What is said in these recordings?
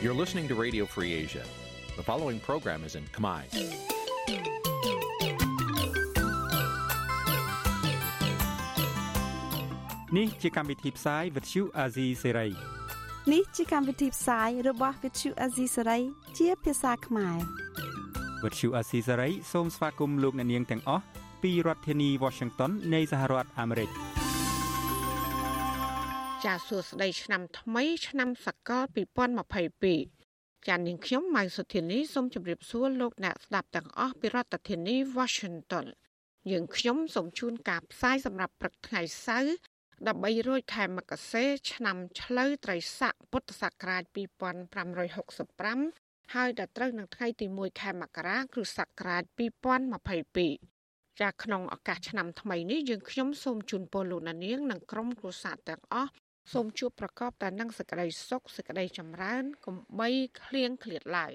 You're listening to Radio Free Asia. The following program is in Khmer. នេះជាកម្មវិធីផ្សាយ Vuthu Azizi Serai នេះជាកម្មវិធីផ្សាយរបស់ Vuthu Azizi Serai ជាភាសាខ្មែរ Vuthu Azizi Serai សូមស្វាគមន៍លោកអ្នកនាងទាំងអស់ពីរដ្ឋធានី Washington នៃសហរដ្ឋអាមេរិក ចាសសួស្តីឆ្នាំថ្មីឆ្នាំសកល2022ចាននាងខ្ញុំម៉ៅសុធានីសូមជម្រាបសួរលោកអ្នកស្ដាប់ទាំងអស់ពីរដ្ឋធានី Washington យើងខ្ញុំសូមជូនការផ្សាយសម្រាប់ព្រឹកថ្ងៃសៅរ៍13រោចខែមករាឆ្នាំឆ្លូវត្រីស័កពុទ្ធសករាជ2565ហើយដល់ត្រូវនឹងថ្ងៃទី1ខែមករាគ្រិស្តសករាជ2022ចាក្នុងឱកាសឆ្នាំថ្មីនេះយើងខ្ញុំសូមជូនពរលោកអ្នកនាងនិងក្រុមគ្រួសារទាំងអស់ សូមជួបប្រកបតែនឹងសេចក្តីសុខសេចក្តីចម្រើនកុំបីឃ្លៀងឃ្លាតឡើយ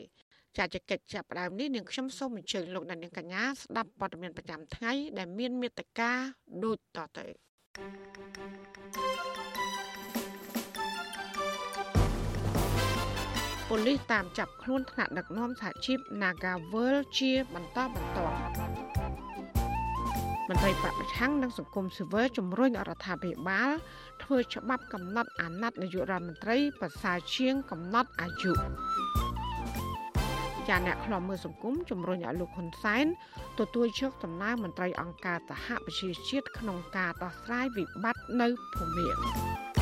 ចាចកិច្ចចាប់ផ្ដើមនេះនាងខ្ញុំសូមអញ្ជើញលោកអ្នកនាងកញ្ញាស្ដាប់ព័ត៌មានប្រចាំថ្ងៃដែលមានមេត្តាដូចតទៅប៉ូលីសតាមចាប់ខ្លួនថ្នាក់ដឹកនាំសហជីព Nagavel ជាបន្តបន្ទាប់ មន្ត្រីបពប្រឆាំងនិងសង្គមស៊ីវិលជំរុញរដ្ឋាភិបាលធ្វើច្បាប់កំណត់អាណត្តិនាយករដ្ឋមន្ត្រីប្រសើរជាងកំណត់អាយុចាអ្នកខ្លំមើលសង្គមជំរុញឲ្យលោកហ៊ុនសែនទទួលជោគដំណើរមន្ត្រីអង្គការសហប្រជាជាតិក្នុងការដោះស្រាយវិបត្តិនៅភូមាក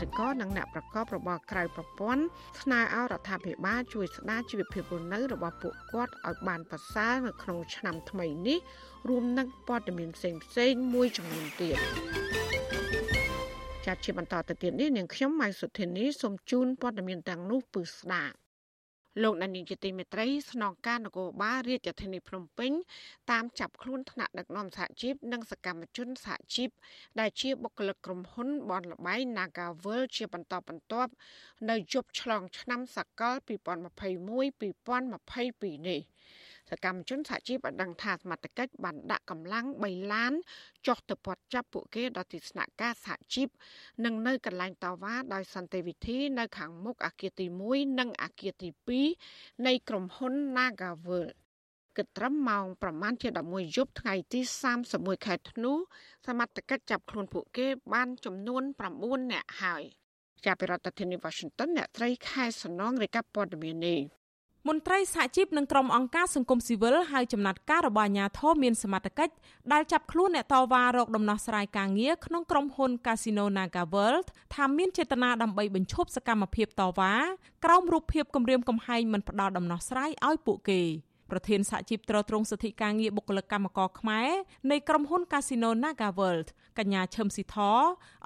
សិករនិងអ្នកប្រកបរបរក្រៅប្រព័ន្ធស្នើឲ្យរដ្ឋាភិបាលជួយស្ដារជីវភាពរស់នៅរបស់ពួកគាត់ឲ្យបានប្រសើរនៅក្នុងឆ្នាំថ្មីនេះរួមនឹងព័ត៌មានផ្សេងៗមួយចំនួនទៀតចាត់ជាបន្តទៅទៀតនេះនាងខ្ញុំម៉ៃសុធានីសូមជូនព័ត៌មានទាំងនោះពឺស្ដាប់ លោកដានីជាទីមេត្រីស្នងការនគរបាលរាជធានីភ្នំពេញតាមចាប់ខ្លួនថ្នាក់ដឹកនាំសហជីពនិងសកម្មជនសហជីពដែលជាបុគ្គលិកក្រុមហ៊ុនបនលបៃ Nagavel ជាបន្តបន្ទាប់នៅជប់ឆ្លងឆ្នាំសកល2021-2022នេះ សកម្មជនសហជីពបានដឹងថាសមត្ថកិច្ចបានដាក់កម្លាំង3ឡានចុះទៅព័ទ្ធចាប់ពួកគេដល់ទីស្នាក់ការសហជីពនិងនៅកន្លែងតវ៉ាដោយសន្តិវិធីនៅខាងមុខអគារទី1និងអគារទី2នៃក្រុមហ៊ុន Nagavel គិតត្រឹមម៉ោងប្រមាណជា11យប់ថ្ងៃទី31ខែធ្នូសមត្ថកិច្ចចាប់ខ្លួនពួកគេបានចំនួន9នាក់ហើយចាប់ពីរដ្ឋធានី Washington អ្នកត្រីខែសំណងរាយការណ៍ព័ត៌មាននេះ មន្ត្រីសហជីពនិងក្រុមអង្គការសង្គមស៊ីវិលហើយចំណាត់ការរបស់អាជ្ញាធរមានសមត្ថកិច្ចដែលចាប់ខ្លួនអ្នកតវ៉ារកដំណោះស្រាយការងារក្នុងក្រុមហ៊ុន Casino Naga World ថាមានចេតនាដើម្បីបញ្ឈប់សកម្មភាពតវ៉ាក្រោមរូបភាពគម្រាមកំហែងមិនផ្ដល់ដំណោះស្រាយឲ្យពួកគេ។ ប្រធានសហជីពត្រួតត្រងសិទ្ធិការងារបុគ្គលិកកម្មករខ្មែរនៃក្រុមហ៊ុន Casino Naga World កញ្ញាឈឹមស៊ីធឲ្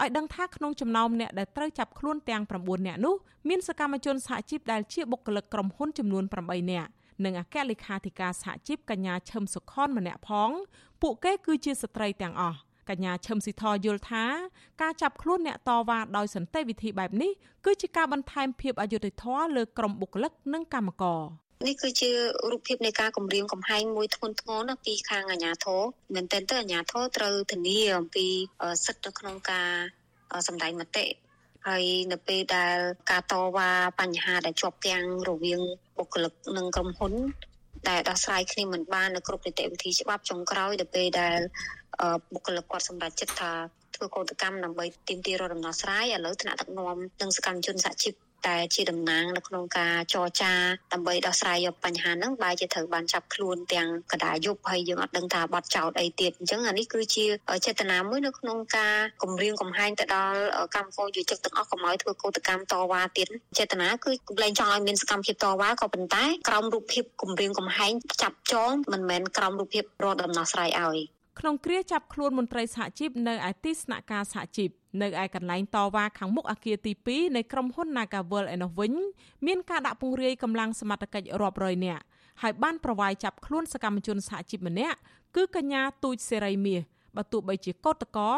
យដឹងថាក្នុងចំណោមអ្នកដែលត្រូវចាប់ខ្លួនទាំង9អ្នកនោះមានសកម្មជនសហជីពដែលជាបុគ្គលិកក្រុមហ៊ុនចំនួន8នាក់និងអគ្គលេខាធិការសហជីពកញ្ញាឈឹមសុខនម្នាក់ផងពួកគេគឺជាស្ត្រីទាំងអស់កញ្ញាឈឹមស៊ីធយល់ថាការចាប់ខ្លួនអ្នកតវ៉ាដោយសន្តិវិធីបែបនេះគឺជាការបន្ថែមភាពអយុត្តិធម៌លើក្រុមបុគ្គលិកនិងកម្មករ នេះគឺជារូបភាពនៃការគម្រាមកំហែងមួយធ្ងន់ធ្ងរណាពីខាងអាជ្ញាធរមែនទែនទៅអាជ្ញាធរត្រូវធានាអំពីសិទ្ធិនៅក្នុងការសម្ដែងមតិហើយនៅពេលដែលការតវ៉ាបញ្ហាដែលជាប់ទាំងរវាងបុគ្គលិកនិងក្រុមហ៊ុន ដែលដោះស្រាយគ្នាមិនបាននៅគ្រប់នីតិវិធីច្បាប់ចុងក្រោយដល់ពេលដែលបុគ្គលិកគាត់សម្រេចចិត្តថាធ្វើកោតកម្មដើម្បីទាមទាររកដំណោះស្រាយឥឡូវថ្នាក់ដឹកនាំនិងសកម្មជនសហជីព តែជាតំណាងនៅក្នុងការចរចាដើម្បីដោះស្រាយយកបញ្ហាហ្នឹងបែរជាត្រូវបានចាប់ខ្លួនទាំងកដាយប់ហើយយើងអត់ដឹងថាបាត់ចោតអីទៀតអញ្ចឹងអានេះគឺជាចេតនាមួយនៅក្នុងការគម្រាមកំហែងទៅដល់កម្មករយុជិកទាំងអស់កុំឲ្យធ្វើកោតកម្មតវ៉ាទៀតចេតនាគឺគម្លែងចង់ឲ្យមានសកម្មភាពតវ៉ាក៏ប៉ុន្តែក្រោមរូបភាពគម្រាមកំហែងចាប់ចងមិនមែនក្រោមរូបភាពរកដំណោះស្រាយឲ្យក្នុងគ្រាចាប់ខ្លួនមន្ត្រីសហជីពនៅឯទីស្នាក់ការសហជីព នៅឯកន្លែងតវ៉ាខាងមុខអគារទី2នៃក្រុមហ៊ុន Nagavel ឯនោះវិញមានការដាក់ពង្រាយកម្លាំងសមត្ថកិច្ចរាប់រយនាក់ហើយបានប្រវាយចាប់ខ្លួនសកម្មជនសហជីពម្នាក់គឺកញ្ញាទូចសេរីមាសបើទោះបីជាកោតកោ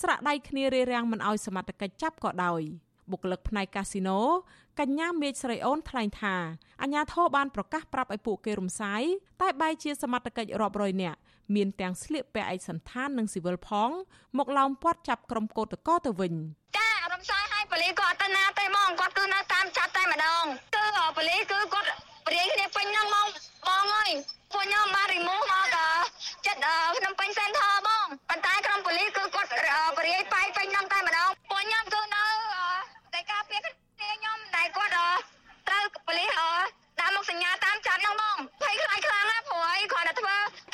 ស្រាក់ដៃគ្នារារាំងមិនអោយសមត្ថកិច្ចចាប់ក៏ដោយ បុគ្គលិកផ្នែកកាស៊ីណូកញ្ញាមេឃស្រីអូនថ្លែងថាអាញាធរបានប្រកាសប្រាប់ឲ្យពួកគេរំសាយតែបែរជាសមត្ថកិច្ចរាប់រយនាក់មានទាំងស្លៀកពាក់ឯកសន្តាននិងស៊ីវិលផង មកឡោមព័ទ្ធចាប់ក្រុមកោតក្រទៅវិញចារំសាយឲ្យប៉ូលីសក៏អត់ទៅណាទេហ្មងគាត់គឺនៅតាមចាប់តែម្ដងគឺប៉ូលីសគឺគាត់ព្រាយគ្នាពេញហ្នឹងបងបងអើយពួកខ្ញុំបានរីមូសមកចិត្តភ្នំពេញ Center បងប៉ុន្តែក្រុមប៉ូលីសគឺគាត់ព្រាយប៉ាយពេញហ្នឹងតែម្ដងពួកខ្ញុំគឺនៅតែការពារគ្នាខ្ញុំតែគាត់ត្រូវ ប៉ូលីសដាក់មកសញ្ញាតាមចាប់ហ្នឹងបងភ័យខ្លាចខ្លាំងណាស់ព្រោះអីគ្រាន់តែធ្វើការតវ៉ា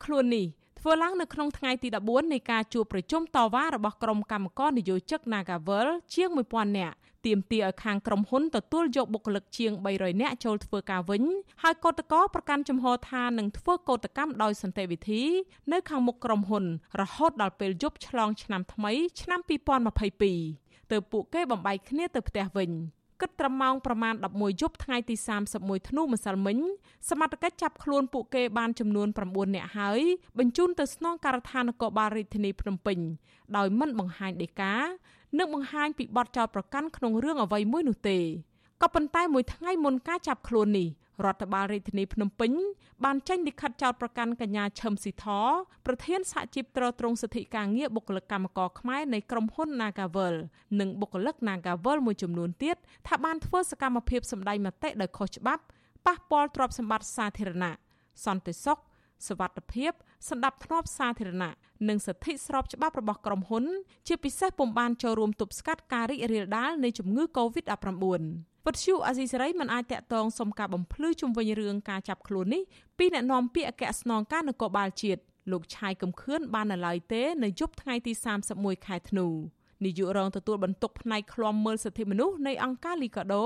ប់ខ្លួននេះធ្វើឡើងនៅក្នុងថ្ងៃទី14នៃការជួបប្រជុំតវ៉ារបស់ក្រុមកម្មករនយោជិក Nagavel ជាង1000នាក់ទាមទារឲ្យខាងក្រុមហ៊ុនទទួលយកបុគ្គលិកជាង300នាក់ចូលធ្វើការវិញហើយកោតក្រប្រកាន់ជំហរថានឹងធ្វើកោតកម្មដោយសន្តិវិធីនៅខាងមុខក្រុមហ៊ុន រហូតដល់ពេលយប់ឆ្លងឆ្នាំថ្មីឆ្នាំ2022ទើបពួកគេបំបែកគ្នាទៅផ្ទះវិញ គិតត្រឹមម៉ោងប្រមាណ11យប់ថ្ងៃទី31ធ្នូម្សិលមិញសមត្ថកិច្ចចាប់ខ្លួនពួកគេបានចំនួន9នាក់ហើយបញ្ជូនទៅស្នងការដ្ឋាននគរបាលរាជធានីភ្នំពេញដោយមិនបង្ហាញដីកានិងបង្ហាញពីបទចោទប្រកាន់ក្នុងរឿងអ្វីមួយនោះទេក៏ប៉ុន្តែមួយថ្ងៃមុនការចាប់ខ្លួននេះ រដ្ឋបាលរាជធានីភ្នំពេញបានចេញលិខិតចោទប្រកាន់កញ្ញាឈឹមស៊ីធប្រធានសហជីពត្រួតត្រងសិទ្ធិការងារបុគ្គលិកកម្មករខ្មែរនៃក្រុមហ៊ុន Nagavel និងបុគ្គលិក Nagavel មួយចំនួនទៀតថាបានធ្វើសកម្មភាពសម្ដែងមតិដោយខុសច្បាប់ប៉ះពាល់ទ្រព្យសម្បត្តិសាធារណៈសន្តិសុខសวัสดิភាព សន្តិភាពសាធារណៈនិងសិទ្ធិស្របច្បាប់របស់ក្រុមហ៊ុន ជាពិសេសពុំបានចូលរួមទប់ស្កាត់ការរីករាលដាលនៃជំងឺ Covid-19 វត្តឈូអាស៊ីសេរីមិនអាចតាក់ទងសុំការបំភ្លឺជុំវិញរឿងការចាប់ខ្លួននេះពីអ្នកនាំពាក្យអគ្គស្នងការនគរបាលជាតិលោកឆាយកំខឿនបាននៅឡើយទេនៅយប់ថ្ងៃទី31ខែធ្នូនាយករងទទួលបន្ទុកផ្នែកឃ្លាំមើលសិទ្ធិមនុស្សនៃអង្គការលីកាដូ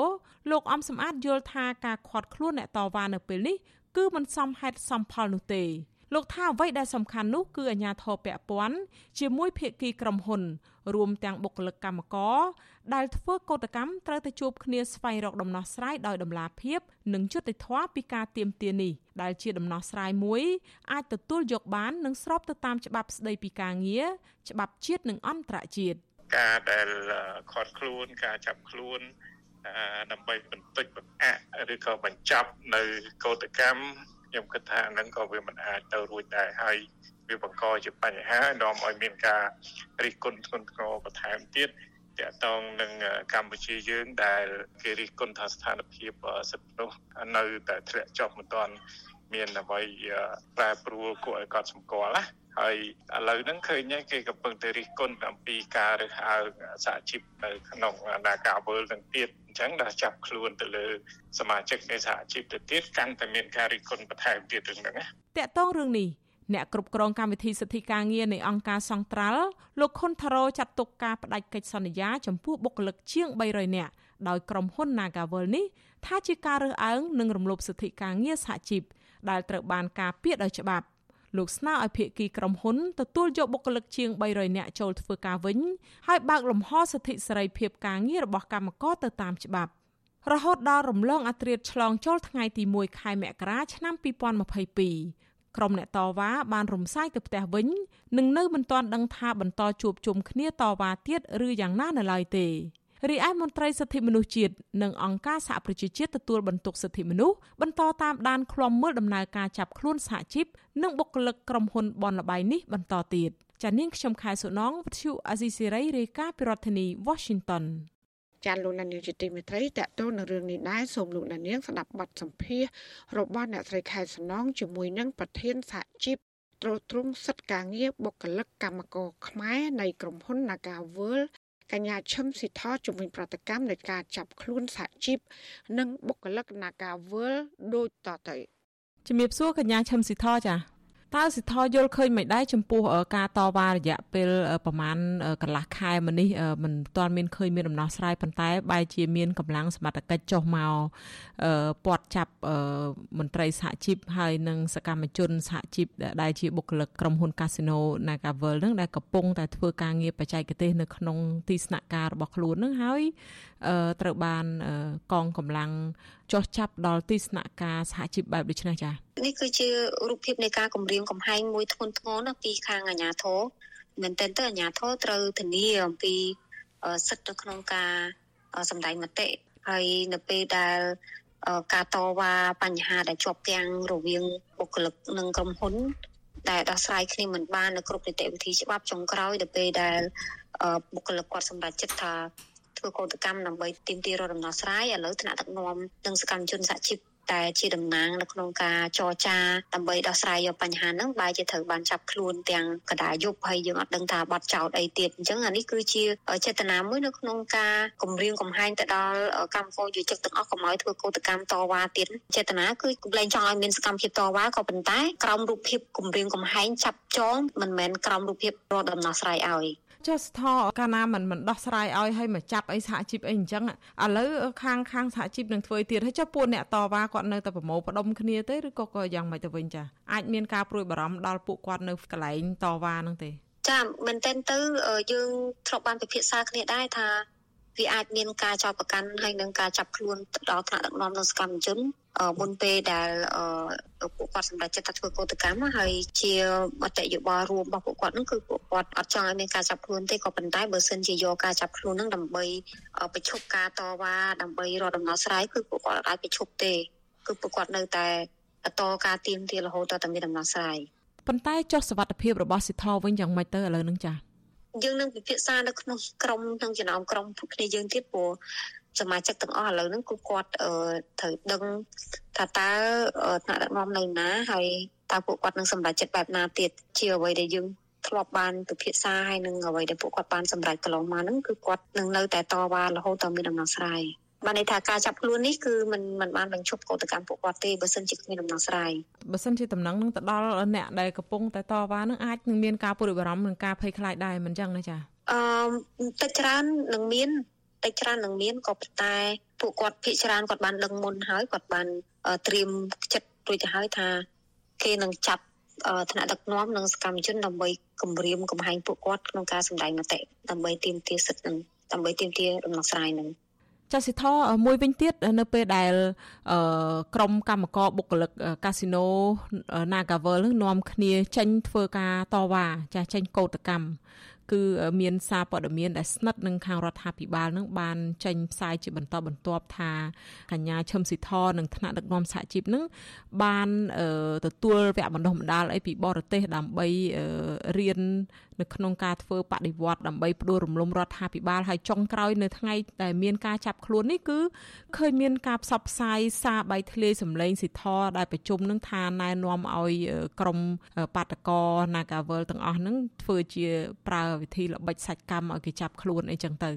លោកអំសំអាតយល់ថាការខាត់ខ្លួនអ្នកតវ៉ានៅពេលនេះគឺមិនសមហេតុសមផលនោះទេ លោកថាអ្វីដែលសំខាន់នោះគឺអាជ្ញាធរពាក់ព័ន្ធជាមួយភាគីក្រុមហ៊ុន រួមទាំងបុគ្គលិកកម្មករដែលធ្វើកោតកម្មត្រូវទៅជួបគ្នាស្វែងរកដំណោះស្រាយដោយដំណាភាពនិងយុត្តិធម៌ពីការទៀមទានេះដែលជាដំណោះស្រាយមួយអាចទទួលយកបាននិងស្របទៅតាមច្បាប់ស្តីពីការងារច្បាប់ជាតិនិងអន្តរជាតិការដែលខាត់ខ្លួនការចាប់ខ្លួនដើម្បីបន្តិចបង្អាក់ឬក៏បញ្ចប់នៅកោតកម្ម ខ្ញុំគិតថាហ្នឹងក៏វាមិនអាចទៅរួចដែរហើយវាបង្កជាបញ្ហានាំឲ្យមានការរិះគន់ធ្ងន់ធ្ងរបន្ថែមទៀតតកតងនឹងកម្ពុជាយើងដែលគេរិះគន់ថាស្ថានភាពសិទ្ធិមនុស្សនៅតែធ្លាក់ចុះមិនទាន់ មានអ្វីប្រែប្រួលគួរឲ្យកត់សម្គាល់ណាហើយឥឡូវហ្នឹងឃើញគេកំពុងតែរិះគន់អំពីការរើសអើងសហជីពនៅក្នុងនាការវើលទាំងទៀតអញ្ចឹងដល់ចាប់ខ្លួនទៅលើសមាជិកនៃសហជីពទៅទៀតកាន់តែមានការរិះគន់បន្ថែមទៀតរឿងហ្នឹងណាតកតងរឿងនេះអ្នកគ្រប់គ្រងកម្មវិធីសិទ្ធិការងារនៃអង្គការសង្ត្រាល់លោកខុនថារ៉ូចាត់ទុកការបដិកិច្ចសន្យាចំពោះបុគ្គលិកជាង300នាក់ដោយក្រុមហ៊ុន Nagavel នេះថាជាការរើសអើងនិងរំលោភសិទ្ធិការងារសហជីព ដែលត្រូវបានការពារដោយច្បាប់លោកស្នើឲ្យភាគីក្រុមហ៊ុនទទួលយកបុគ្គលិកជាង300នាក់ចូលធ្វើការវិញហើយបើកលំហសិទ្ធិសេរីភាពការងាររបស់កម្មករទៅតាមច្បាប់រហូតដល់រំលងអត្រាឆ្លងចូលថ្ងៃទី1ខែមករាឆ្នាំ2022ក្រុមអ្នកតវ៉ាបានរំសាយទៅផ្ទះវិញនិងនៅមិនទាន់ដឹងថាបន្តជួបជុំគ្នាតវ៉ាទៀតឬយ៉ាងណានៅឡើយទេ រីឯមន្ត្រីសិទ្ធិមនុស្សជាតិនិងអង្គការសហប្រជាជាតិទទួលបន្ទុកសិទ្ធិមនុស្សបន្តតាមដានឃ្លាំមើលដំណើរការចាប់ខ្លួនសហជីពនិងបុគ្គលិកក្រុមហ៊ុនបនលបៃនេះបន្តទៀតចានាងខ្ញុំខែសុណងវិទ្យុអាស៊ីសេរីរាយការណ៍ពីរដ្ឋធានី Washington ចាលោកនានីជាទីមេត្រីតកតទៅនឹងរឿងនេះដែរសូមលោកនាងស្ដាប់បទសម្ភាសរបស់អ្នកស្រីខែសំណងជាមួយនឹងប្រធានសហជីពត្រួតត្រងសិទ្ធិការងារបុគ្គលិកកម្មករខ្មែរនៃក្រុមហ៊ុន Nagawal កញ្ញាឈឹមស៊ីថជំនាញប្រតិកម្មនៃការចាប់ខ្លួនសហជីពនិងបុគ្គលិកនាការវើលដូចតទៅជំរាបសួរកញ្ញាឈឹមស៊ីថចា តើសិទ្ធយល់ឃើញមិនដែរចំពោះការតវ៉ារយៈពេលប្រហែលកន្លះខែមកនេះមិនទាន់មានឃើញមានដំណោះស្រាយប៉ុន្តែបែរជាមានកម្លាំងសមត្ថកិច្ចចុះមកពាត់ចាប់មន្ត្រីសហជីពហើយនិងសកម្មជនសហជីពដែលជាបុគ្គលិកក្រុមហ៊ុន Casino Nagavel នឹងដែលកំពុងតែធ្វើការងារបច្ចេកទេសនៅក្នុងទីស្នាក់ការរបស់ខ្លួននឹងហើយត្រូវបានកងកម្លាំងចោះចាប់ដល់ទីស្នាក់ការសហជីពបែបដូចនេះចា៎នេះគឺជារូបភាពនៃការគម្រាមកំហែងមួយធ្ងន់ធ្ងរណាពីខាងអាជ្ញាធរមែនតើទៅអាជ្ញាធរត្រូវធានាអំពីសិទ្ធិនៅក្នុងការសម្ដែងមតិហើយនៅពេលដែលការតវ៉ាបញ្ហាដែលជាប់ទាំងរវាងបុគ្គលិកនិងក្រុមហ៊ុនដែលដោះស្រាយគ្នាមិនបាននៅគ្រប់នីតិវិធីច្បាប់ចុងក្រោយទៅពេលដែលបុគ្គលិកគាត់សម្រេចចិត្តថា ធ្វើកោតកម្មដើម្បីទាមទាររកដំណោះស្រាយឥឡូវថ្នាក់ដឹកនាំនិងសកម្មជនសហជីពតែជាតំណាងនៅក្នុងការចរចាដើម្បីដោះស្រាយយកបញ្ហាហ្នឹងបែរជាត្រូវបានចាប់ខ្លួនទាំងកដាយប់ហើយយើងអត់ដឹងថាបាត់ចោតអីទៀតអញ្ចឹងអានេះគឺជាចេតនាមួយនៅក្នុងការគម្រាមកំហែងទៅដល់កម្មករយុវជនទាំងអស់កុំឲ្យធ្វើកោតកម្មតវ៉ាទៀតចេតនាគឺកុំលែងចង់ឲ្យមានសកម្មភាពតវ៉ាក៏ប៉ុន្តែក្រោមរូបភាពគម្រាមកំហែងចាប់ចងមិនមែនក្រោមរូបភាពរកដំណោះស្រាយឲ្យ ចុះស្ថកាលណាមិនមិនដោះស្រាយឲ្យឲ្យមកចាប់អីសហជីពអីអញ្ចឹងឥឡូវខាងខាងសហជីពនឹងធ្វើទៀតហើយចុះពួកអ្នកតវ៉ាគាត់នៅតែប្រមូលផ្ដុំគ្នាទេឬក៏ក៏យ៉ាងម៉េចទៅវិញចាអាចមានការព្រួយបារម្ភដល់ពួកគាត់នៅកន្លែងតវ៉ាហ្នឹងទេចាមែនតើទៅយើងធ្លាប់បានពិភាក្សាគ្នាដែរថា វាអាចមានការចោទប្រកាន់ហើយនឹងការចាប់ខ្លួនដល់ថ្នាក់ដឹកនាំនិងសកម្មជនមុនពេលដែលពួកគាត់សម្រេចចិត្តថាធ្វើកោតកម្មហើយជាមតិយោបល់រួមរបស់ពួកគាត់ហ្នឹងគឺពួកគាត់អត់ចង់ឲ្យមានការចាប់ខ្លួនទេក៏ប៉ុន្តែបើសិនជាយកការចាប់ខ្លួនហ្នឹងដើម្បីបញ្ឈប់ការតវ៉ាដើម្បីរកដំណោះស្រាយគឺពួកគាត់អាចបញ្ឈប់ទេគឺពួកគាត់នៅតែតការទៀមទារហូតដល់តែមានដំណោះស្រាយប៉ុន្តែចុះសវត្ថភាពរបស់សិទ្ធិវិញយ៉ាងម៉េចទៅឥឡូវហ្នឹងចា៎ យើងនឹងពិភាក្សានៅក្នុងក្រុមក្នុងចំណោមក្រុមគ្នាយើងទៀតព្រោះសមាជិកទាំងអស់ឥឡូវហ្នឹងគឺគាត់ត្រូវដឹងថាតើថ្នាក់ដឹកនាំនៅណាហើយតើពួកគាត់នឹងសម្រេចចិត្តបែបណាទៀតជាអ្វីដែលយើងធ្លាប់បានពិភាក្សាហើយនឹងអ្វីដែលពួកគាត់បានសម្រេចកន្លងមកហ្នឹងគឺគាត់នឹងនៅតែតវ៉ារហូតដល់មានដំណោះស្រាយ បានន័យថាការចាប់ខ្លួននេះគឺมันมันបានបញ្ឈប់កោតកម្មពួកគាត់ទេបើសិនជាគ្មានដំណោះស្រាយបើសិនជាតំណែងនឹងទៅដល់អ្នកដែលកំពុងតែតវ៉ានឹងអាចនឹងមានការព្រួយបារម្ភនិងការភ័យខ្លាចដែរមិនចឹងណាចាអឺតិចច្រើននឹងមានតិចច្រើននឹងមានក៏ប៉ុន្តែពួកគាត់ភាកច្រើនគាត់បានដឹងមុនហើយគាត់បានត្រៀមចិត្តរួចទៅហើយថាគេនឹងចាប់ថ្នាក់ដឹកនាំនិងសកម្មជនដើម្បីគម្រាមកំហែងពួកគាត់ក្នុងការសម្ដែងមតិដើម្បីទាមទារសិទ្ធិនឹងដើម្បីទាមទារដំណោះស្រាយនឹង ចាសិទ្ធមួយវិញទៀតនៅពេលដែលក្រុមកម្មករបុគ្គលិកកាស៊ីណូ Nagavel នឹងនាំគ្នាចេញធ្វើការតវ៉ាចាចេញកោតកម្មគឺមានសារព័ត៌មានដែលស្និទ្ធនឹងខាងរដ្ឋាភិបាលនឹងបានចេញផ្សាយជាបន្តបន្ទាប់ថាកញ្ញាឈឹមស៊ីធនិងថ្នាក់ដឹកនាំសហជីពនឹងបានទទួលវគ្គបណ្ដុះបណ្ដាលអីពីបរទេសដើម្បីរៀននៅក្នុងការធ្វើបដិវត្តដើម្បីផ្ដួលរំលំរដ្ឋាភិបាលហើយចុងក្រោយនៅថ្ងៃដែលមានការចាប់ខ្លួននេះគឺឃើញមានការផ្សព្វផ្សាយសារបៃធ្លាយសម្លេងសិទ្ធរដែលប្រជុំនឹងថាណែនាំឲ្យក្រមបាតកោ Nagavel ទាំងអស់ហ្នឹងធ្វើជាប្រើវិធីល្បិចសាច់កម្មឲ្យគេចាប់ខ្លួនអីចឹងទៅ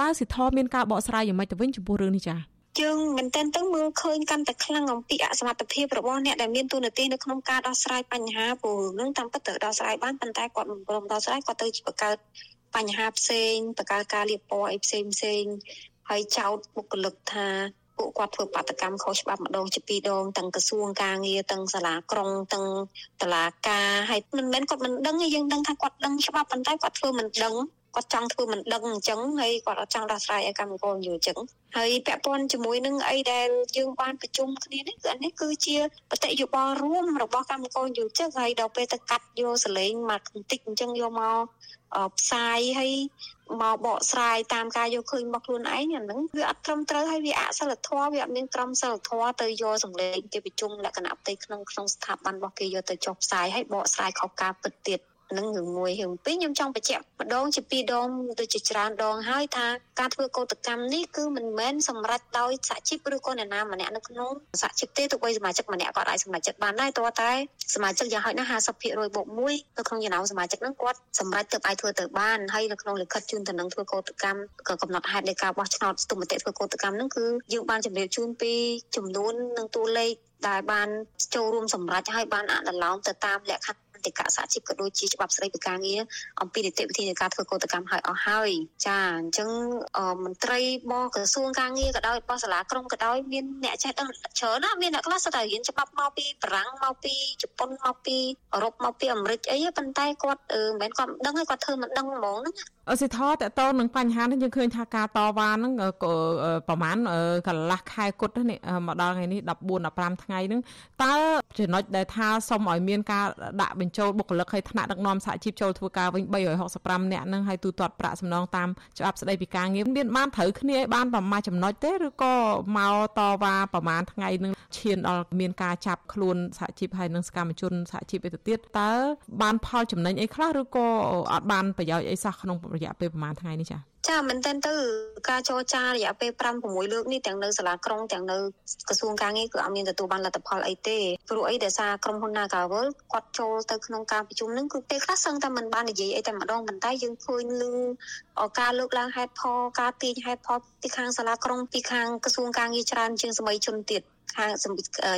តើសិទ្ធរមានការបកស្រាយយ៉ាងម៉េចទៅវិញចំពោះរឿងនេះចា៎ យើងមែនតើទៅមើលឃើញកាន់តែខ្លាំងអំពីអសមត្ថភាពរបស់អ្នកដែលមានទូនាទីនៅក្នុងការដោះស្រាយបញ្ហាព្រោះនឹងតាមពិតទៅដោះស្រាយបានប៉ុន្តែគាត់មិនព្រមដោះស្រាយគាត់ទៅបង្កើតបញ្ហាផ្សេងបង្កើតការលៀបពណ៌អីផ្សេងផ្សេងហើយចោទបុគ្គលិកថាពួកគាត់ធ្វើបាតកម្មខុសច្បាប់ម្ដងជាពីរដងទាំងក្រសួងការងារទាំងសាលាក្រុងទាំងតុលាការហើយមិនមែនគាត់មិនដឹងទេយើងដឹងថាគាត់ដឹងច្បាប់ប៉ុន្តែគាត់ធ្វើមិនដឹង គាត់ចង់ធ្វើមិនដឹងអញ្ចឹងហើយគាត់អត់ចង់ដោះស្រាយឲ្យកម្មករយល់អញ្ចឹងហើយពាក់ព័ន្ធជាមួយនឹងអីដែលយើងបានប្រជុំគ្នានេះគឺអានេះគឺជាបតិយោបល់រួមរបស់កម្មករយល់ចឹងហើយដល់ពេលទៅកាត់យកសលេងមកបន្តិចអញ្ចឹងយកមកផ្សាយហើយមកបកស្រាយតាមការយកឃើញមកខ្លួនឯងអាហ្នឹងវាអត់ត្រឹមត្រូវហើយវាអសិលធម៌វាអត់មានក្រមសិលធម៌ទៅយកសម្លេងគេប្រជុំលក្ខណៈផ្ទៃក្នុងក្នុងស្ថាប័នរបស់គេយកទៅចុះផ្សាយហើយបកស្រាយខុសការពិតទៀត នឹងរឿងមួយរឿងពីរខ្ញុំចង់បញ្ជាក់ម្ដងជាពីរដងទៅជាច្រើនដងហើយថាការធ្វើកោតកម្មនេះគឺមិនមែនសម្រេចដោយសហជីពឬក៏អ្នកណាម្នាក់នៅក្នុងសហជីពទេទោះបីសមាជិកម្នាក់គាត់អាចសម្រេចចិត្តបានដែរតើតែសមាជិកយ៉ាងហោចណាស់50%បូក1នៅក្នុងចំណោមសមាជិកហ្នឹងគាត់សម្រេចទៅអាចធ្វើទៅបានហើយនៅក្នុងលិខិតជូនតំណែងធ្វើកោតកម្មក៏កំណត់ហេតុនៃការបោះឆ្នោតស្ទុំមតិធ្វើកោតកម្មហ្នឹងគឺយើងបានជម្រាបជូនពីចំនួននិងតួលេខដែលបានចូលរួមសម្រេចឲ្យបានអនុលោមទៅតាមលក្ខខណ្ឌ តិកៈសហជីពក៏ដូចជាច្បាប់ស្តីពីការងារអំពីនីតិវិធីនៃការធ្វើកោតកម្មឲ្យអស់ហើយចាអញ្ចឹងមន្ត្រីរបស់ក្រសួងការងារក៏ដោយរបស់សាលាក្រុងក៏ដោយមានអ្នកចេះដឹងច្រើនណាមានអ្នកខ្លះស្ទើររៀនច្បាប់មកពីបារាំងមកពីជប៉ុនមកពីអឺរ៉ុបមកពីអាមេរិកអីប៉ុន្តែគាត់មិនមែនគាត់មិនដឹងទេគាត់ធ្វើមិនដឹងហ្មងហ្នឹងអសិទ្ធតតទៅនឹងបញ្ហានេះយើងឃើញថាការតវ៉ាហ្នឹងប្រហែលកន្លះខែគត់នេះមកដល់ថ្ងៃនេះ14 15ថ្ងៃហ្នឹងតើចំណុចដែលថាសុំឲ្យមានការដាក់បញ្ចូលបុគ្គលិកឲ្យថ្នាក់ដឹកនាំសហជីពចូលធ្វើការវិញ365នាក់ហ្នឹងឲ្យទូទាត់ប្រាក់សំណងតាមច្បាប់ស្តីពីការងារមានបានត្រូវគ្នាឲ្យបានប្រមាណចំណុចទេឬក៏មកតវ៉ាប្រមាណថ្ងៃនឹង ឈានដល់មានការចាប់ខ្លួនសហជីពហើយនិងសកម្មជនសហជីពឯទៅទៀតតើបានផលចំណេញអីខ្លះឬក៏អត់បានប្រយោជន៍អីសោះក្នុងរយៈពេលប្រហែលថ្ងៃនេះចា៎ចាមែនតើទៅការចរចារយៈពេល5 6លើកនេះទាំងនៅសាលាក្រុងទាំងនៅក្រសួងការងារគឺអត់មានទទួលបានលទ្ធផលអីទេព្រោះអីដែលសារក្រុមហ៊ុន Nagawal គាត់ចូលទៅក្នុងការប្រជុំនឹងគឺពេលខ្លះសឹងតែមិនបាននិយាយអីតែម្ដងប៉ុន្តែយើងឃើញលឺការលើកឡើងហេតុផលការទាញហេតុផលពីខាងសាលាក្រុងពីខាងក្រសួងការងារច្រើនជាងសម័យជនទៀត ខាង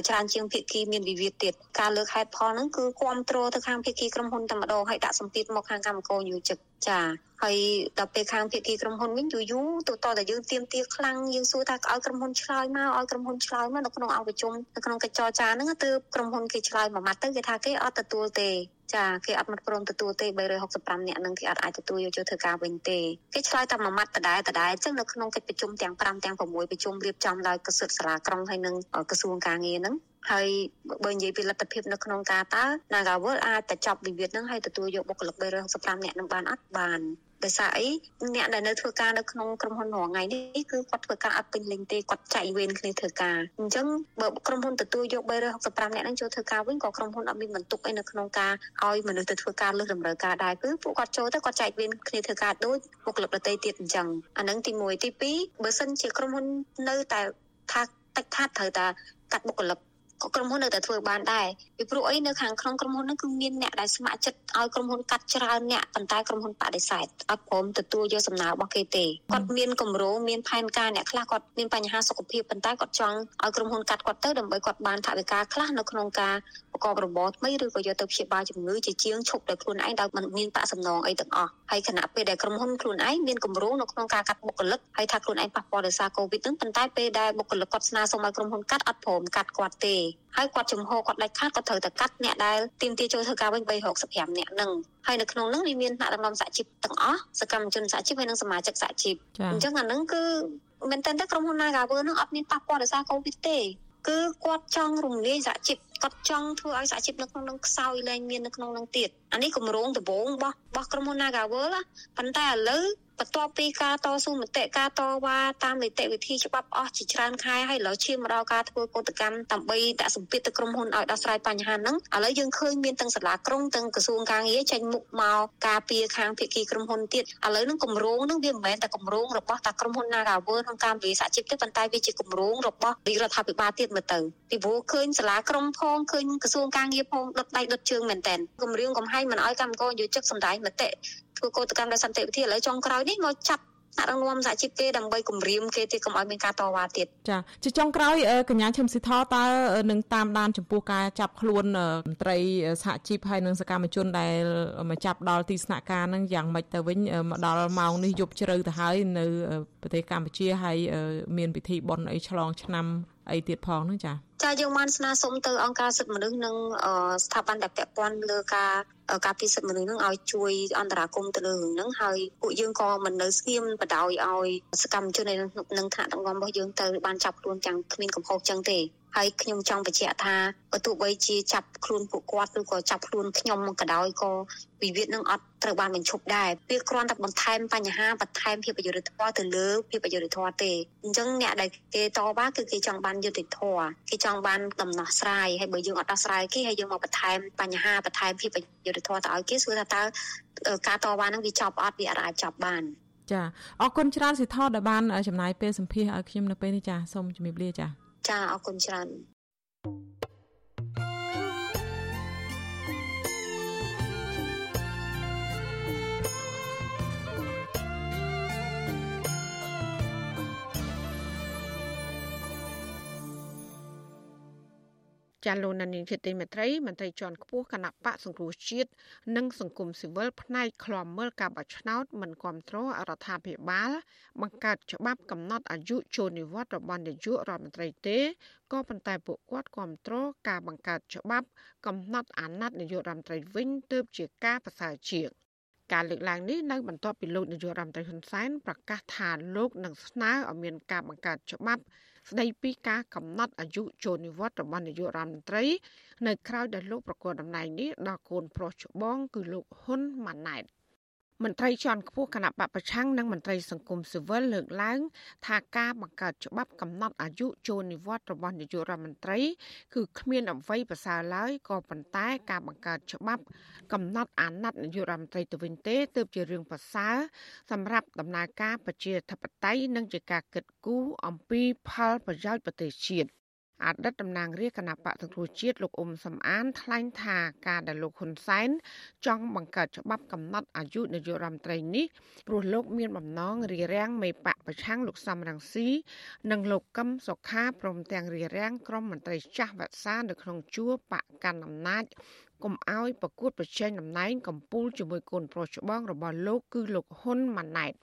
ច្រើនជាងភាគីមានវិវាទទៀតការលើកហេតុផលហ្នឹងគឺគ្រប់គ្រងទៅខាងភាគីក្រុមហ៊ុនតែម្ដងហើយដាក់សម្ពាធមកខាងកម្មករយោជិក ចាហើយដល់ពេលខាងភាគីក្រុមហ៊ុនវិញយូរយូរទៅតតែយើងទៀមទាខ្លាំងយើងសួរថាឲ្យក្រុមហ៊ុនឆ្លើយមកឲ្យក្រុមហ៊ុនឆ្លើយមកនៅក្នុងអង្គប្រជុំនៅក្នុងកិច្ចចរចាហ្នឹងទើបក្រុមហ៊ុនគេឆ្លើយមួយម៉ាត់ទៅគេថាគេអត់ទទួលទេចាគេអត់មកព្រមទទួលទេ365នាក់នឹងគេអត់អាចទទួលយកចូលធ្វើការវិញទេគេឆ្លើយតែមួយម៉ាត់ដដែលដដែលអញ្ចឹងនៅក្នុងកិច្ចប្រជុំទាំង5ទាំង6ប្រជុំរៀបចំដោយក្រសួងសាលាក្រុងហើយនិងក្រសួងការងារហ្នឹង ហើយបើនិយាយពីលទ្ធភាពនៅក្នុងការតើ Nagawal អាចតែចប់វិវាទហ្នឹងហើយទទួលយកបុគ្គលិក365នាក់នឹងបានអត់បានដោយសារអីអ្នកដែលនៅធ្វើការនៅក្នុងក្រុមហ៊ុនរាល់ថ្ងៃនេះគឺគាត់ធ្វើការអត់ពេញលេញទេគាត់ចែកវេនគ្នាធ្វើការអញ្ចឹងបើក្រុមហ៊ុនទទួលយក365អ្នកហ្នឹងចូលធ្វើការវិញក៏ក្រុមហ៊ុនអត់មានបន្ទុកអីនៅក្នុងការឲ្យមនុស្សទៅធ្វើការលើសតម្រូវការដែរគឺពួកគាត់ចូលទៅគាត់ចែកវេនគ្នាធ្វើការដូចបុគ្គលិកដទៃទៀតអញ្ចឹងអាហ្នឹងទី1ទី2បើសិនជាក្រុមហ៊ុននៅតែថាតិចខាត់ត្រូវតែកាត់បុគ្គលិក ក៏ក្រុមហ៊ុននៅតែធ្វើបានដែរពីព្រោះអីនៅខាងក្នុងក្រុមហ៊ុនហ្នឹងគឺមានអ្នកដែលស្ម័គ្រចិត្តឲ្យក្រុមហ៊ុនកាត់ច្រើនអ្នកប៉ុន្តែក្រុមហ៊ុនបដិសេធអត់ព្រមទទួលយកសំណើរបស់គេទេគាត់មានគម្រោងមានផែនការអ្នកខ្លះគាត់មានបញ្ហាសុខភាពប៉ុន្តែគាត់ចង់ឲ្យក្រុមហ៊ុនកាត់គាត់ទៅដើម្បីគាត់បានថវិកាខ្លះនៅក្នុងការប្រកបរបរថ្មីឬក៏យកទៅព្យាបាលជំងឺជាជាងឈប់ដោយខ្លួនឯងដោយមិនមានប្រាក់សំណងអីទាំងអស់ហើយខណៈពេលដែលក្រុមហ៊ុនខ្លួនឯងមានគម្រោងនៅក្នុងការកាត់បុគ្គលិកហើយថាខ្លួនឯងប៉ះពាល់ដោយសារកូវីដហ្នឹងប៉ុន្តែពេលដែលបុគ្គលិកគាត់ស្នើសុំឲ្យក្រុមហ៊ុនកាត់អត់ព្រមកាត់គាត់ទេហើយគាត់ចំហគាត់ដាច់ខាតគាត់ត្រូវតែកាត់អ្នកដែលទាមទារចូលធ្វើការវិញ365អ្នកហ្នឹងហើយនៅក្នុងហ្នឹងវាមានថ្នាក់ដឹកនាំសហជីពទាំងអស់សកម្មជនសហជីពហើយនិងសមាជិកសហជីពអញ្ចឹងអាហ្នឹងគឺមែនតើក្រុមហ៊ុន Nagawer ហ្នឹងអត់មានប៉ះពាល់ដោយសារកូវីដទេគឺគាត់ចង់រំលាយសហជីពគាត់ចង់ធ្វើឲ្យសហជីពនៅក្នុងនឹងខ្សោយលែងមាននៅក្នុងនឹងទៀតអានេះគម្រោងដំបូងរបស់របស់ក្រុមហ៊ុន Nagawer ប៉ុន្តែឥឡូវ បន្ទាប់ពីការតស៊ូមតិការតវ៉ាតាមនីតិវិធីច្បាប់អស់ជាច្រើនខែហើយឥឡូវឈានមកដល់ការធ្វើកោតកម្មដើម្បីដាក់សម្ពាធទៅក្រុមហ៊ុនឲ្យដោះស្រាយបញ្ហាហ្នឹងឥឡូវយើងឃើញមានទាំងសាលាក្រុងទាំងក្រសួងការងារចេញមុខមកការពារខាងភាគីក្រុមហ៊ុនទៀតឥឡូវហ្នឹងគម្រោងហ្នឹងវាមិនមែនតែគម្រោងរបស់តែក្រុមហ៊ុន Nagawer ក្នុងការវិសហជីពទេប៉ុន្តែវាជាគម្រោងរបស់រដ្ឋាភិបាលទៀតមើលទៅពីព្រោះឃើញសាលាក្រុងផងឃើញក្រសួងការងារផងដុតដៃដុតជើងមែនតើគម្រាមកំហែងមិនឲ្យកម្មករយោជិកសម្ដែងមតិ ធ្វើកោតកម្មដោយសន្តិវិធីឥឡូវចុងក្រោយនេះមកចាប់ថ្នាក់ដឹកនាំសហជីពគេដើម្បីគម្រាមគេទៀតកុំឲ្យមានការតវ៉ាទៀតចាជាចុងក្រោយកញ្ញាឈឹមស៊ីថតើនឹងតាមដានចំពោះការចាប់ខ្លួនមន្ត្រីសហជីពហើយនិងសកម្មជនដែលមកចាប់ដល់ទីស្នាក់ការនឹងយ៉ាងម៉េចទៅវិញមកដល់ម៉ោងនេះយប់ជ្រៅទៅហើយនៅប្រទេសកម្ពុជាហើយមានពិធីបុណ្យអីឆ្លងឆ្នាំអីទៀតផងហ្នឹងចាចាយើងបានស្នើសុំទៅអង្គការសិទ្ធិមនុស្សនិងស្ថាប័នដែលពាក់ព័ន្ធលើការ ការពីសិទ្ធិមនុស្សនឹងឲ្យជួយអន្តរាគមន៍ទៅលើរឿងហ្នឹងហើយពួកយើងក៏មិននៅស្ងៀមបដ ாய் ឲ្យសកម្មជននៅនឹងថ្នាក់ដឹកនាំរបស់យើងទៅបានចាប់ខ្លួនទាំងគ្មានកំហុសចឹងទេហើយខ្ញុំចង់បញ្ជាក់ថាបើទោះបីជាចាប់ខ្លួនពួកគាត់ឬក៏ចាប់ខ្លួនខ្ញុំក៏ដោយក៏វិវាទនឹងអត់ត្រូវបានបញ្ឈប់ដែរវាគ្រាន់តែបន្ថែមបញ្ហាបន្ថែមភាពអយុត្តិធម៌ទៅលើភាពអយុត្តិធម៌ទេអញ្ចឹងអ្នកដែលគេតបគឺគេចង់បានយុត្តិធម៌គេចង់បានដំណោះស្រាយហើយបើយើងអត់ដោះស្រាយគេហើយយើងមកបន្ថែមបញ្ហាបន្ថែមភាពអយុត្តិធម៌ទៅឲ្យគេសួរថាតើការតវ៉ានឹងវាចប់អត់វាអាចចប់បានចាអរគុណច្រើនសិទ្ធិដែលបានចំណាយពេលសម្ភាសឲ្យខ្ញុំនៅពេលនេះចាសូមជំរាបលាចាចាអរគុណច្រើន ចាលោកនានីជាទីមេត្រីមន្ត្រីជាន់ខ្ពស់គណៈបកសង្គ្រោះជាតិនិងសង្គមស៊ីវិលផ្នែកឃ្លាំមើលការបោះឆ្នោតមិនគ្រប់គ្រងរដ្ឋាភិបាល បង្កើតច្បាប់កំណត់អាយុចូលនិវត្តន៍របស់នាយករដ្ឋមន្ត្រីទេក៏ប៉ុន្តែពួកគាត់គ្រប់គ្រងការបង្កើតច្បាប់កំណត់អាណត្តិនាយករដ្ឋមន្ត្រីវិញទើបជាការប្រសើរជាងការលើកឡើងនេះនៅបន្ទាប់ពីលោកនាយករដ្ឋមន្ត្រីហ៊ុនសែនប្រកាសថាលោកនឹងស្នើឲ្យមានការបង្កើតច្បាប់ ស្ដីពីការកំណត់អាយុចូលនិវត្តន៍របស់នាយករដ្ឋមន្ត្រី នៅក្រៅដែលលោកប្រកបតំណែងនេះដល់កូនប្រុសច្បងគឺលោកហ៊ុនម៉ាណែត។ មន្ត្រីជាន់ខ្ពស់គណៈបពប្រឆាំងនិងមន្ត្រីសង្គមស៊ីវិលលើកឡើងថាការបង្កើតច្បាប់កំណត់អាយុចូលនិវត្តន៍របស់នាយករដ្ឋមន្ត្រី គឺគ្មានអ្វីប្រសើរឡើយក៏ប៉ុន្តែការបង្កើតច្បាប់កំណត់អាណត្តិនាយករដ្ឋមន្ត្រីទៅវិញទេទើបជារឿងប្រសើរសម្រាប់ដំណើរការប្រជាធិបតេយ្យនិងជាការគិតគូរអំពីផលប្រយោជន៍ប្រទេសជាតិ អតីតតំណាងរាជគណៈបកសង្គ្រោះជាតិលោកអ៊ុំសំអានថ្លែងថាការដែលលោកហ៊ុនសែនចង់បង្កើតច្បាប់កំណត់អាយុនាយករដ្ឋមន្ត្រីនេះព្រោះលោកមានបំណងរារាំងមេបកប្រឆាំងលោកសំរងស៊ីនិងលោកកឹមសុខាព្រមទាំងរារាំងក្រុមមន្ត្រីចាស់វក្សានៅក្នុងជួរបកកាន់អំណាចកុំឲ្យប្រកួតប្រជែងតំណែងកម្ពុជាជាមួយកូនប្រុសច្បងរបស់លោកគឺលោកហ៊ុនម៉ាណែត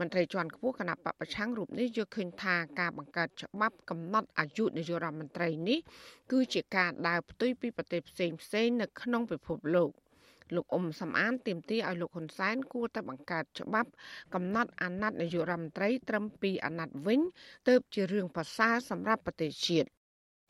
មន្ត្រីជាន់ខ្ពស់គណៈបពប្រឆាំងរូបនេះយល់ឃើញថាការបង្កើតច្បាប់កំណត់អាយុនាយករដ្ឋមន្ត្រីនេះគឺជាការដើរផ្ទុយពីប្រទេសផ្សេងផ្សេងនៅក្នុងពិភពលោកលោកអ៊ុំសំអានទាមទារឲ្យលោកហ៊ុនសែនគួរតែបង្កើតច្បាប់កំណត់អាណត្តិនាយករដ្ឋមន្ត្រីត្រឹម2អាណត្តិវិញទើបជារឿងប្រសើរសម្រាប់ប្រទេសជាតិ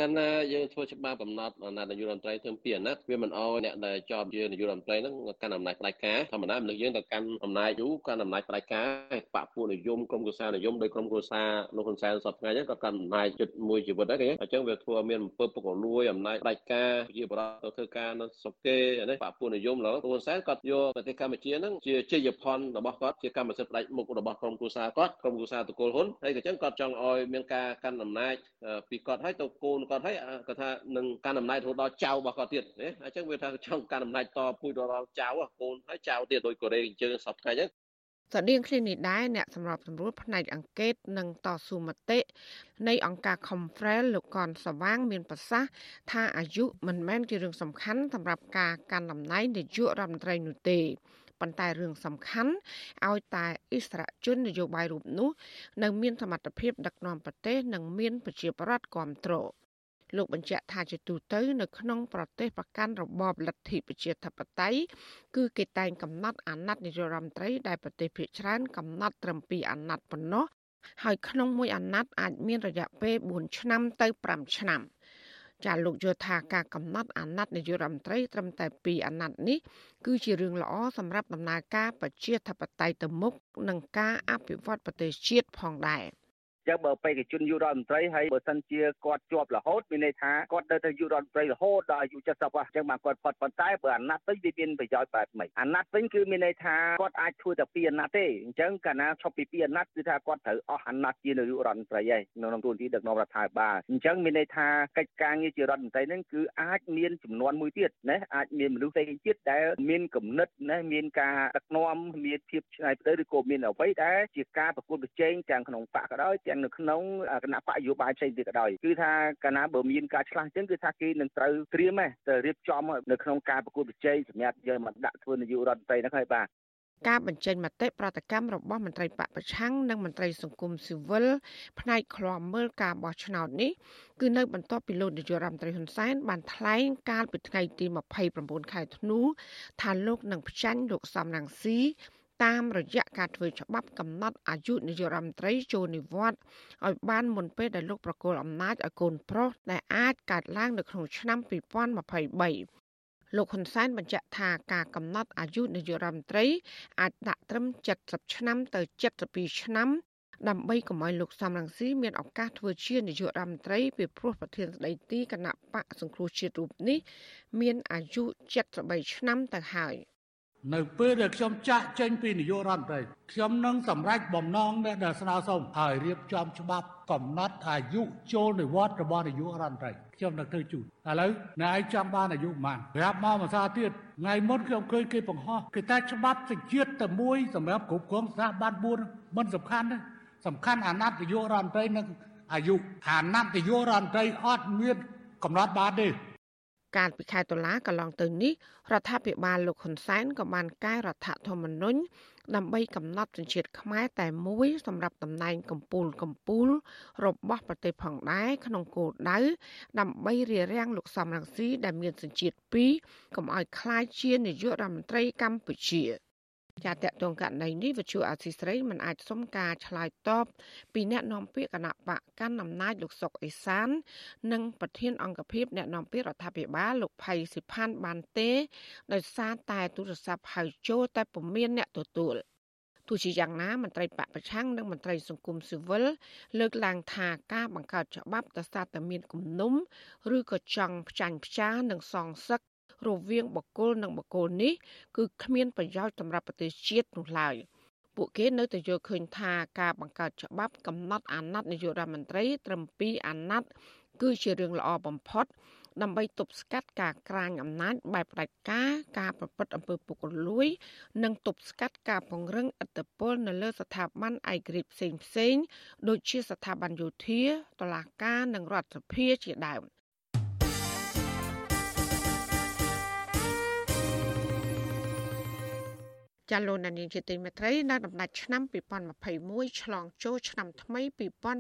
កាលណាយើងធ្វើច្បាប់កំណត់អាណត្តិនាយករដ្ឋមន្ត្រីធ្វើពីអាណត្តិវាមិនអោយអ្នកដែលជាប់ជានាយករដ្ឋមន្ត្រីហ្នឹងកាន់អំណាចផ្ដាច់ការធម្មតាមនុស្សយើងទៅកាន់អំណាចយូរកាន់អំណាចផ្ដាច់ការបពពួកនិយមក្រុមគូសានិយមដោយក្រុមគូសាលោកហ៊ុនសែនសពថ្ងៃហ្នឹងក៏កាន់អំណាចជិតមួយជីវិតដែរគេអញ្ចឹងវាធ្វើមានអំពើពុករលួយអំណាចផ្ដាច់ការជាបរិបទទៅធ្វើការនៅស្រុកគេនេះបពពួកនិយមឡើយហ៊ុនសែនគាត់យកប្រទេសកម្ពុជាហ្នឹងជាជ័យភ័ណ្ឌរបស់គាត់ជាកម្មសិទ្ធិផ្ដាច់មុខរបស់ក្រុមគូសាគាត់ក្រុមគូសាតកូលហ៊ុនហើយក៏អញ្ចឹងគាត់ចង់ឲ្យមានការកាន់អំណាចពីគាត់ហើយទៅកូនគាត់ហើយគាត់ថានឹងកាន់អំណាចរហូតដល់ចៅរបស់គាត់ទៀតណាអញ្ចឹងវាថាចង់កាន់អំណាចតពូជដល់ចៅកូនហើយចៅទៀតដោយកូរ៉េអញ្ចឹងសពថ្ងៃហ្នឹងស្តៀងគ្នានេះដែរអ្នកសម្របសម្រួលផ្នែកអង្កេតនិងតស៊ូមតិនៃអង្គការ Confrel លោកកនសវាង មានប្រសាសន៍ថាអាយុមិនមែនជារឿងសំខាន់សម្រាប់ការកាន់តំណែងនាយករដ្ឋមន្ត្រីនោះទេប៉ុន្តែរឿងសំខាន់ឲ្យតែអិសរាជជននយោបាយរូបនោះ នៅមានសមត្ថភាពដឹកនាំប្រទេសនិងមានប្រជាប្រដ្ឋគ្រប់គ្រង លោកបញ្ជាក់ថាជាទូទៅនៅក្នុងប្រទេសប្រកាន់របបលទ្ធិប្រជាធិបតេយ្យគឺគេតែងកំណត់អាណត្តិនាយករដ្ឋមន្ត្រីដែលប្រទេសភាគច្រើនកំណត់ត្រឹម2អាណត្តិប៉ុណ្ណោះហើយក្នុងមួយអាណត្តិអាចមានរយៈពេល4ឆ្នាំទៅ5ឆ្នាំចាលោកយល់ថាការកំណត់អាណត្តិនាយករដ្ឋមន្ត្រីត្រឹមតែ2អាណត្តិនេះគឺជារឿងល្អសម្រាប់ដំណើរការប្រជាធិបតេយ្យទៅមុខនិងការអភិវឌ្ឍប្រទេសជាតិផងដែរ។ ចឹងបើបេក្ខជនយុរដ្ឋមន្ត្រីហើយបើសិនជាគាត់ជាប់រហូតមានន័យថាគាត់នៅទៅយុរដ្ឋមន្ត្រីរហូតដល់អាយុ70អស់ចឹងបានគាត់ផុតប៉ុន្តែបើអាណត្តិវិញវាមានប្រយោជន៍បែបម៉េចអាណត្តិវិញគឺមានន័យថាគាត់អាចធ្វើតែពីរអាណត្តិទេអញ្ចឹងកាលណាឈប់ពីពីរអាណត្តិគឺថាគាត់ត្រូវអស់អាណត្តិជានាយករដ្ឋមន្ត្រីហើយក្នុងទូនទីដឹកនាំរដ្ឋាភិបាលអញ្ចឹងមានន័យថាកិច្ចការងារជារដ្ឋមន្ត្រីហ្នឹងគឺអាចមានចំនួនមួយទៀតណាអាចមានមនុស្សផ្សេងទៀតដែលមានគំនិតណាមានការដឹកនាំមានភាពឆ្នៃប្រដៅឬក៏មានអ្វីដែលជាការប្រកួតប្រជែងទាំងក្នុងបកក៏ដោយទាំងនៅក្នុងគណៈបកយោបាយផ្សេងទៀតក៏ដោយគឺថាកាលណាបើមានការឆ្លាស់ចឹងគឺថាគេនឹងត្រូវត្រៀមទៅរៀបចំនៅក្នុងការប្រកួតប្រជែងសម្រាប់យកមកដាក់ធ្វើនាយករដ្ឋមន្ត្រីហ្នឹងហើយបាទការបញ្ចេញមតិប្រតិកម្មរបស់មន្ត្រីបកប្រឆាំងនិងមន្ត្រីសង្គមស៊ីវិលផ្នែកឃ្លាំមើលការបោះឆ្នោតនេះគឺនៅបន្ទាប់ពីលោកនាយករដ្ឋមន្ត្រីហ៊ុនសែនបានថ្លែងកាលពីថ្ងៃទី29ខែធ្នូថាលោកនឹងផ្ចាញ់លោកសំរងស៊ី តាមរយៈការធ្វើច្បាប់កំណត់អាយុនាយករដ្ឋមន្ត្រីចូលនិវត្តន៍ឲ្យបានមុនពេលដែលលោកប្រកល់អំណាចឲ្យកូនប្រុសដែលអាចកើតឡើងនៅក្នុងឆ្នាំ2023លោកហ៊ុនសែនបញ្ជាក់ថាការកំណត់អាយុនាយករដ្ឋមន្ត្រីអាចដាក់ត្រឹម70ឆ្នាំទៅ72ឆ្នាំដើម្បីកុំឲ្យលោកសំរងស៊ីមានឱកាសធ្វើជានាយករដ្ឋមន្ត្រីពីព្រោះប្រធានស្ដីទីគណៈបកសង្គ្រោះជាតិរូបនេះមានអាយុ73ឆ្នាំទៅហើយ។ នៅពេលដែលខ្ញុំចាក់ចេញពីនាយករដ្ឋមន្ត្រីខ្ញុំនឹងសម្រេចបំណងដែលស្នើសុំឲ្យរៀបចំច្បាប់កំណត់អាយុចូលនិវត្តន៍របស់នាយករដ្ឋមន្ត្រីខ្ញុំនឹងធ្វើជូនឥឡូវអ្នកឯងចង់បានអាយុប៉ុន្មានប្រាប់មកភាសាទៀតថ្ងៃមុនខ្ញុំឃើញគេបង្ហោះគេតែច្បាប់សេចក្ដីតែមួយសម្រាប់គ្រប់គ្រងស្ថាប័ន4មិនសំខាន់ទេសំខាន់អាណត្តិនាយករដ្ឋមន្ត្រីនិងអាយុអាណត្តិនាយករដ្ឋមន្ត្រីអត់មានកំណត់បានទេ កាលពីខែតុលាកន្លងទៅនេះរដ្ឋាភិបាលលោកហ៊ុនសែនក៏បានកែរដ្ឋធម្មនុញ្ញដើម្បីកំណត់ជនជាតិខ្មែរតែមួយ សម្រាប់តំណែងកម្ពូលកម្ពូល របស់ប្រទេសផងដែរក្នុងគោលដៅដើម្បីរារាំងលោកសំរងស៊ីដែលមានសញ្ជាតិ2កុំឲ្យខ្លាយជានាយករដ្ឋមន្ត្រីកម្ពុជា។ ចាតតងករណីនេះវិទ្យុអាស៊ីស្រីមិនអាចសុំការឆ្លើយតបពីអ្នកនាំពាក្យគណៈបកកាន់អំណាចលោកសុកអេសាន និងប្រធានអង្គភិបអ្នកនាំពាក្យរដ្ឋាភិបាលលោកផៃសិផាន់បានទេដោយសារតែទូរស័ព្ទហៅចូលតែពុំមានអ្នកទទួលទោះជាយ៉ាងណាមន្ត្រីបពប្រឆាំងនិងមន្ត្រីសង្គមស៊ីវិលលើកឡើងថាការបង្កើតច្បាប់ទៅសារតែមានគំនុំ ឬក៏ចង់ផ្ចាញ់ផ្ចានិងសងសឹក រវាងបកគលនិងបកគលនេះគឺគ្មានប្រយោជន៍សម្រាប់ប្រទេសជាតិនោះឡើយពួកគេនៅតែយល់ឃើញថាការបង្កើតច្បាប់កំណត់អាណត្តិនាយករដ្ឋមន្ត្រីត្រឹម2អាណត្តិគឺជារឿងល្អបំផុតដើម្បីទប់ស្កាត់ការក្រាញអំណាចបែបផ្ដាច់ការការប្រព្រឹត្តអំពើពុករលួយ និងទប់ស្កាត់ការពង្រឹងអធិបតេយ្យនៅលើស្ថាប័នឯករាជ្យផ្សេងផ្សេងដូចជាស្ថាប័នយោធាតុលាការនិងរដ្ឋសភាជាដើម ចាលោកនាងជាទីមេត្រីនៅដំណាច់ឆ្នាំ2021ឆ្លងចូលឆ្នាំថ្មី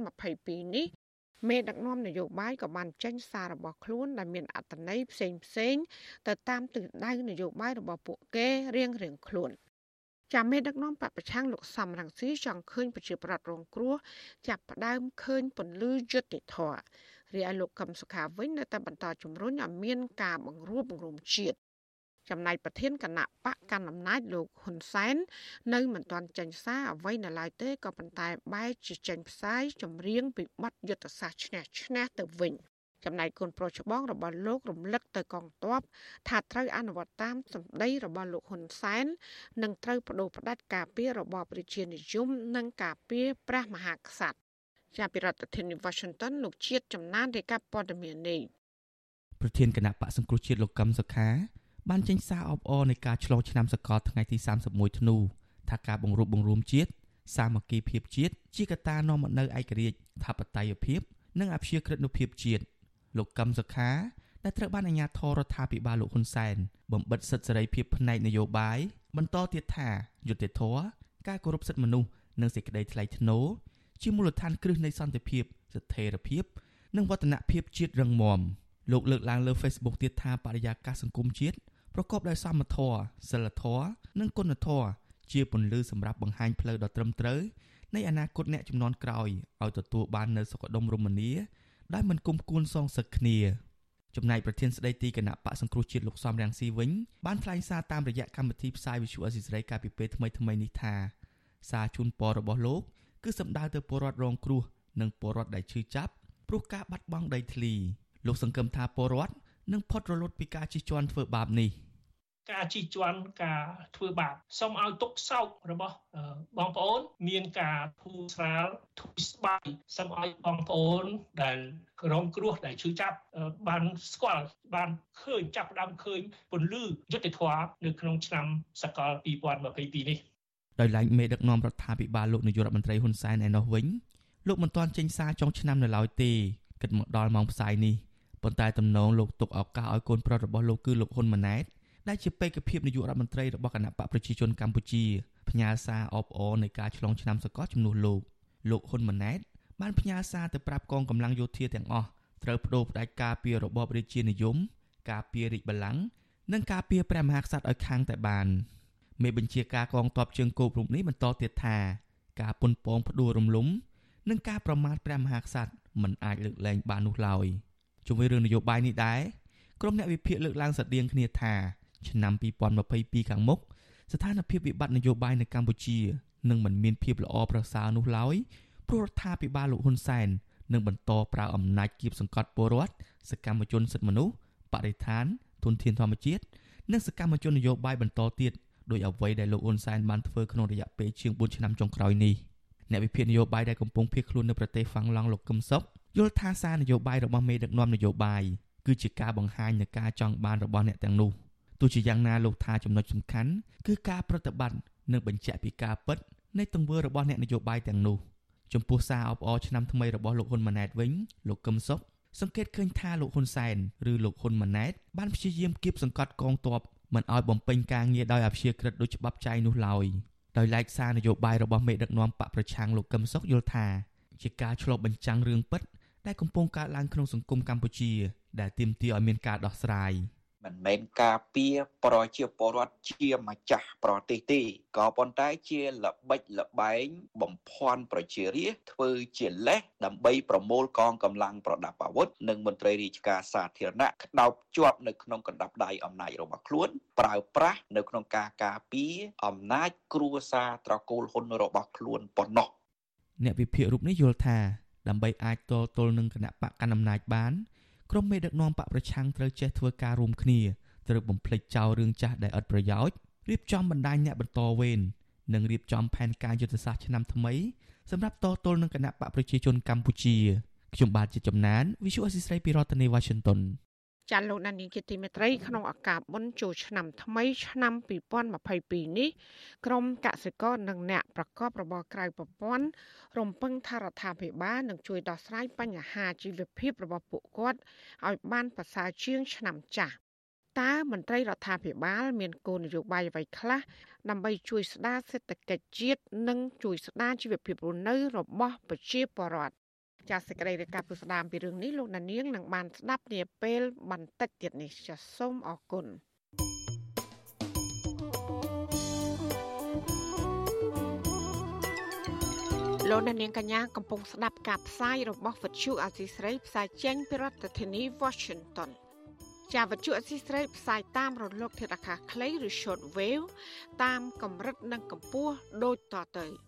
2022នេះមេដឹកនាំនយោបាយក៏បានចេញសាររបស់ខ្លួនដែលមានអត្ថន័យផ្សេងផ្សេងទៅតាមទិសដៅនយោបាយរបស់ពួកគេរៀងរៀងខ្លួនចាំមេដឹកនាំបពប្រឆាំងលោកសំរងស៊ីចង់ឃើញប្រជាប្រដ្ឋរងគ្រោះចាប់ផ្ដើមឃើញពន្លឺយុត្តិធម៌រីឯលោកកឹមសុខាវិញនៅតែបន្តជំរុញឲ្យមានការបង្រួបបង្រួមជាតិ ចំណែកប្រធានគណៈបកកណ្ដាលអំណាចលោកហ៊ុនសែននៅមិនទាន់ចេញសារអ្វីនៅឡើយទេក៏ប៉ុន្តែបែរជាចេញផ្សាយចម្រៀងពីបទយុទ្ធសាស្ត្រឈ្នះឈ្នះទៅវិញចំណែកគុណប្រុសច្បងរបស់លោករំលឹកទៅកងទ័ពថាត្រូវអនុវត្តតាមសម្ដីរបស់លោកហ៊ុនសែននិងត្រូវបដូរផ្ដាច់ការពាររបបប្រជានិយមនិងការពារព្រះមហាក្សត្រជាពីរដ្ឋធានី Washington លោកជាតិចំណានរាយការណ៍ព័ត៌មាននេះប្រធានគណៈបកសង្គ្រោះជាតិលោកកឹមសុខា បានចេញសារអបអរនៃការឆ្លងឆ្នាំសកលថ្ងៃទី31ធ្នូថាការបង្រួបបង្រួមជាតិសាមគ្គីភាពជាតិជាកត្តានាំមកនូវឯករាជ្យថាបតេយ្យភាពនិងអព្យាក្រឹតនុភាពជាតិលោកកឹមសុខាដែលត្រូវបានអាជ្ញាធររដ្ឋាភិបាលលោកហ៊ុនសែនបំបិតសិទ្ធិសេរីភាពផ្នែកនយោបាយបន្តទៀតថាយុត្តិធម៌ការគោរពសិទ្ធិមនុស្សនិងសេចក្តីថ្លៃថ្នូរជាមូលដ្ឋានគ្រឹះនៃសន្តិភាពស្ថិរភាព និងវឌ្ឍនភាពជាតិរឹងមាំលោកលើកឡើងលើ Facebook ទៀតថាបរិយាកាសសង្គមជាតិ ប្រកបដោយសមធម៌សិលធម៌និងគុណធម៌ជាពន្លឺសម្រាប់បង្ហាញផ្លូវដ៏ត្រឹមត្រូវនៃអនាគតអ្នកចំនួនក្រោយឲ្យទទួលបាននូវសុខដុមរមនាដែលមិនគុំគួនសងសឹកគ្នាចំណែកប្រធានស្ដីទីគណៈបកសង្គ្រោះជាតិលោកសំរងស៊ីវិញបានថ្លែងសារតាមរយៈកម្មវិធីផ្សាយវិទ្យុអស៊ីសេរីកាលពីពេលថ្មីថ្មីនេះថាសារជូនពររបស់លោកគឺសម្ដៅទៅពលរដ្ឋរងគ្រោះនិងពលរដ្ឋដែលឈឺចាប់ព្រោះការបាត់បង់ដីធ្លីលោកសង្កឹមថាពលរដ្ឋនឹងផុតរលត់ពីការជិះជាន់ធ្វើបាបនេះ ការជិះជាន់ការធ្វើបាបសូមឲ្យទុកសោករបស់បងប្អូន មានការធូរស្រាលធូរស្បើយសូមឲ្យបងប្អូនដែលរងគ្រោះដែលឈឺចាប់បានស្គាល់បានឃើញចាប់ផ្ដើមឃើញពន្លឺយុទ្ធធម៌នៅក្នុងឆ្នាំសកល2022នេះដោយឡែកមេដឹកនាំរដ្ឋាភិបាលលោកនាយករដ្ឋមន្ត្រីហ៊ុនសែនឯណោះវិញលោកមិនទាន់ចេញសារចុងឆ្នាំនៅឡើយទេគិតមកដល់ម៉ោងផ្សាយនេះប៉ុន្តែតំណងលោកទុកឱកាសឲ្យកូនប្រុសរបស់លោកគឺលោកហ៊ុនម៉ាណែត ដែលជាបេក្ខភាពនាយករដ្ឋមន្ត្រីរបស់គណៈបកប្រជាជនកម្ពុជាផ្ញើសារអបអរនៃការឆ្លងឆ្នាំសកលជំនួសលោកលោកហ៊ុនម៉ាណែតបានផ្ញើសារទៅប្រាប់កងកម្លាំងយោធាទាំងអស់ត្រូវបដូរផ្ដាច់ការពីរបបរាជានិយម ការពីរាជបល្ល័ង្កនិងការពីព្រះមហាក្សត្រឲ្យខាងតែបានមេបញ្ជាការកងទ័ពជើងគោករូបនេះបន្តទៀតថាការពុនពងផ្ដួលរំលំ និងការប្រមាថព្រះមហាក្សត្រមិនអាចលើកលែងបាននោះឡើយ។ជុំវិញរឿងនយោបាយនេះដែរក្រុមអ្នកវិភាគលើកឡើងស្តៀងគ្នាថា ឆ្នាំ2022ខាងមុខស្ថានភាពវិបត្តិនយោបាយនៅកម្ពុជានឹងមិនមានភាពល្អប្រសើរនោះឡើយព្រោះរដ្ឋាភិបាលលោកហ៊ុនសែននឹងបន្តប្រើអំណាចគៀបសង្កត់ពលរដ្ឋសកម្មជនសិទ្ធិមនុស្សបរិស្ថានទុនធានធម្មជាតិនិងសកម្មជននយោបាយបន្តទៀតដោយអ្វីដែលលោកហ៊ុនសែនបានធ្វើក្នុងរយៈពេលជាង4ឆ្នាំចុងក្រោយនេះអ្នកវិភាគនយោបាយដែលកំពុងភៀសខ្លួននៅប្រទេសហ្វាំងឡង់លោកកឹមសុខយល់ថាសារនយោបាយរបស់មេដឹកនាំនយោបាយគឺជាការបង្ហាញនៃការចង់បានរបស់អ្នកទាំងនោះ ទោះជាយ៉ាងណាលោកថាចំណុចសំខាន់គឺការប្រតិបត្តិនិងបញ្ជាក់ពីការពិតនៃទង្វើរបស់អ្នកនយោបាយទាំងនោះចំពោះសារអបអរឆ្នាំថ្មីរបស់លោកហ៊ុនម៉ាណែតវិញលោកកឹមសុខសង្កេតឃើញថាលោកហ៊ុនសែនឬលោកហ៊ុនម៉ាណែតបានព្យាយាមគៀបសង្កត់កងទ័ពមិនឲ្យបំពេញការងារដោយអព្យាក្រឹតដូចច្បាប់ចែងនោះឡើយដោយឡែកសារនយោបាយរបស់មេដឹកនាំបកប្រឆាំងលោកកឹមសុខយល់ថាជាការឆ្លុះបញ្ចាំងរឿងពិតដែលកំពុងកើតឡើងក្នុងសង្គមកម្ពុជា ដែលទាមទារឲ្យមានការដោះស្រាយ។ មិនមែនការពារប្រជាពលរដ្ឋជាម្ចាស់ប្រទេសទេក៏ប៉ុន្តែជាល្បិចល្បែងបំភាន់ប្រជារាស្ត្រធ្វើជាលេសដើម្បីប្រមូលកងកម្លាំងប្រដាប់អាវុធនិងមន្ត្រីរាជការសាធារណៈក្តោបជាប់នៅក្នុងកណ្ដាប់ដៃអំណាចរបស់ខ្លួនប្រើប្រាស់នៅក្នុងការការពារអំណាចគ្រួសារត្រកូលហ៊ុនរបស់ខ្លួនប៉ុណ្ណោះអ្នកវិភាគរូបនេះយល់ថាដើម្បីអាចតទល់នឹងគណៈបកកណ្ដាលអំណាចបាន ក្រុមមេដឹកនាំបកប្រឆាំងត្រូវចេះធ្វើការរួមគ្នាត្រូវបំភ្លេចចោលរឿងចាស់ដែលឥតប្រយោជន៍រៀបចំបណ្ដាញអ្នកបន្តវេននិងរៀបចំផែនការយុទ្ធសាស្ត្រឆ្នាំថ្មីសម្រាប់តទល់នឹងគណៈបកប្រជាជនកម្ពុជាខ្ញុំបាទជាចំណាន Visual Assisray ពីរដ្ឋធានី Washington ចាលោកដានីជាទីមេត្រីក្នុងឱកាសបុណ្យចូលឆ្នាំថ្មីឆ្នាំ2022នេះក្រមកសិករនិងអ្នកប្រកបរបរក្រៅប្រព័ន្ធរំពឹងថារដ្ឋាភិបាលនឹងជួយដោះស្រាយបញ្ហាជីវភាពរបស់ពួកគាត់ឲ្យបានប្រសើរជាងឆ្នាំចាស់តើមន្ត្រីរដ្ឋាភិបាលមានគោលនយោបាយអ្វីខ្លះដើម្បីជួយស្ដារសេដ្ឋកិច្ចជាតិនិងជួយស្ដារជីវភាពរស់នៅរបស់ប្រជាពលរដ្ឋ ចាសសេចក្តីរាយការណ៍ពុស្ដាមពីរឿងនេះលោកណានៀងនឹងបានស្ដាប់នាពេលបន្តិចទៀតនេះចាសសូមអរគុណលោកនាងកញ្ញាកំពុងស្ដាប់ការផ្សាយរបស់វិទ្យុអាស៊ីស្រីផ្សាយចេញពីរដ្ឋធានី Washington ជាវិទ្យុអសីស្រីផ្សាយតាមរលកធាតុអាកាសខ្លីឬ short wave តាមកម្រិតនិងកម្ពស់ដូចតទៅ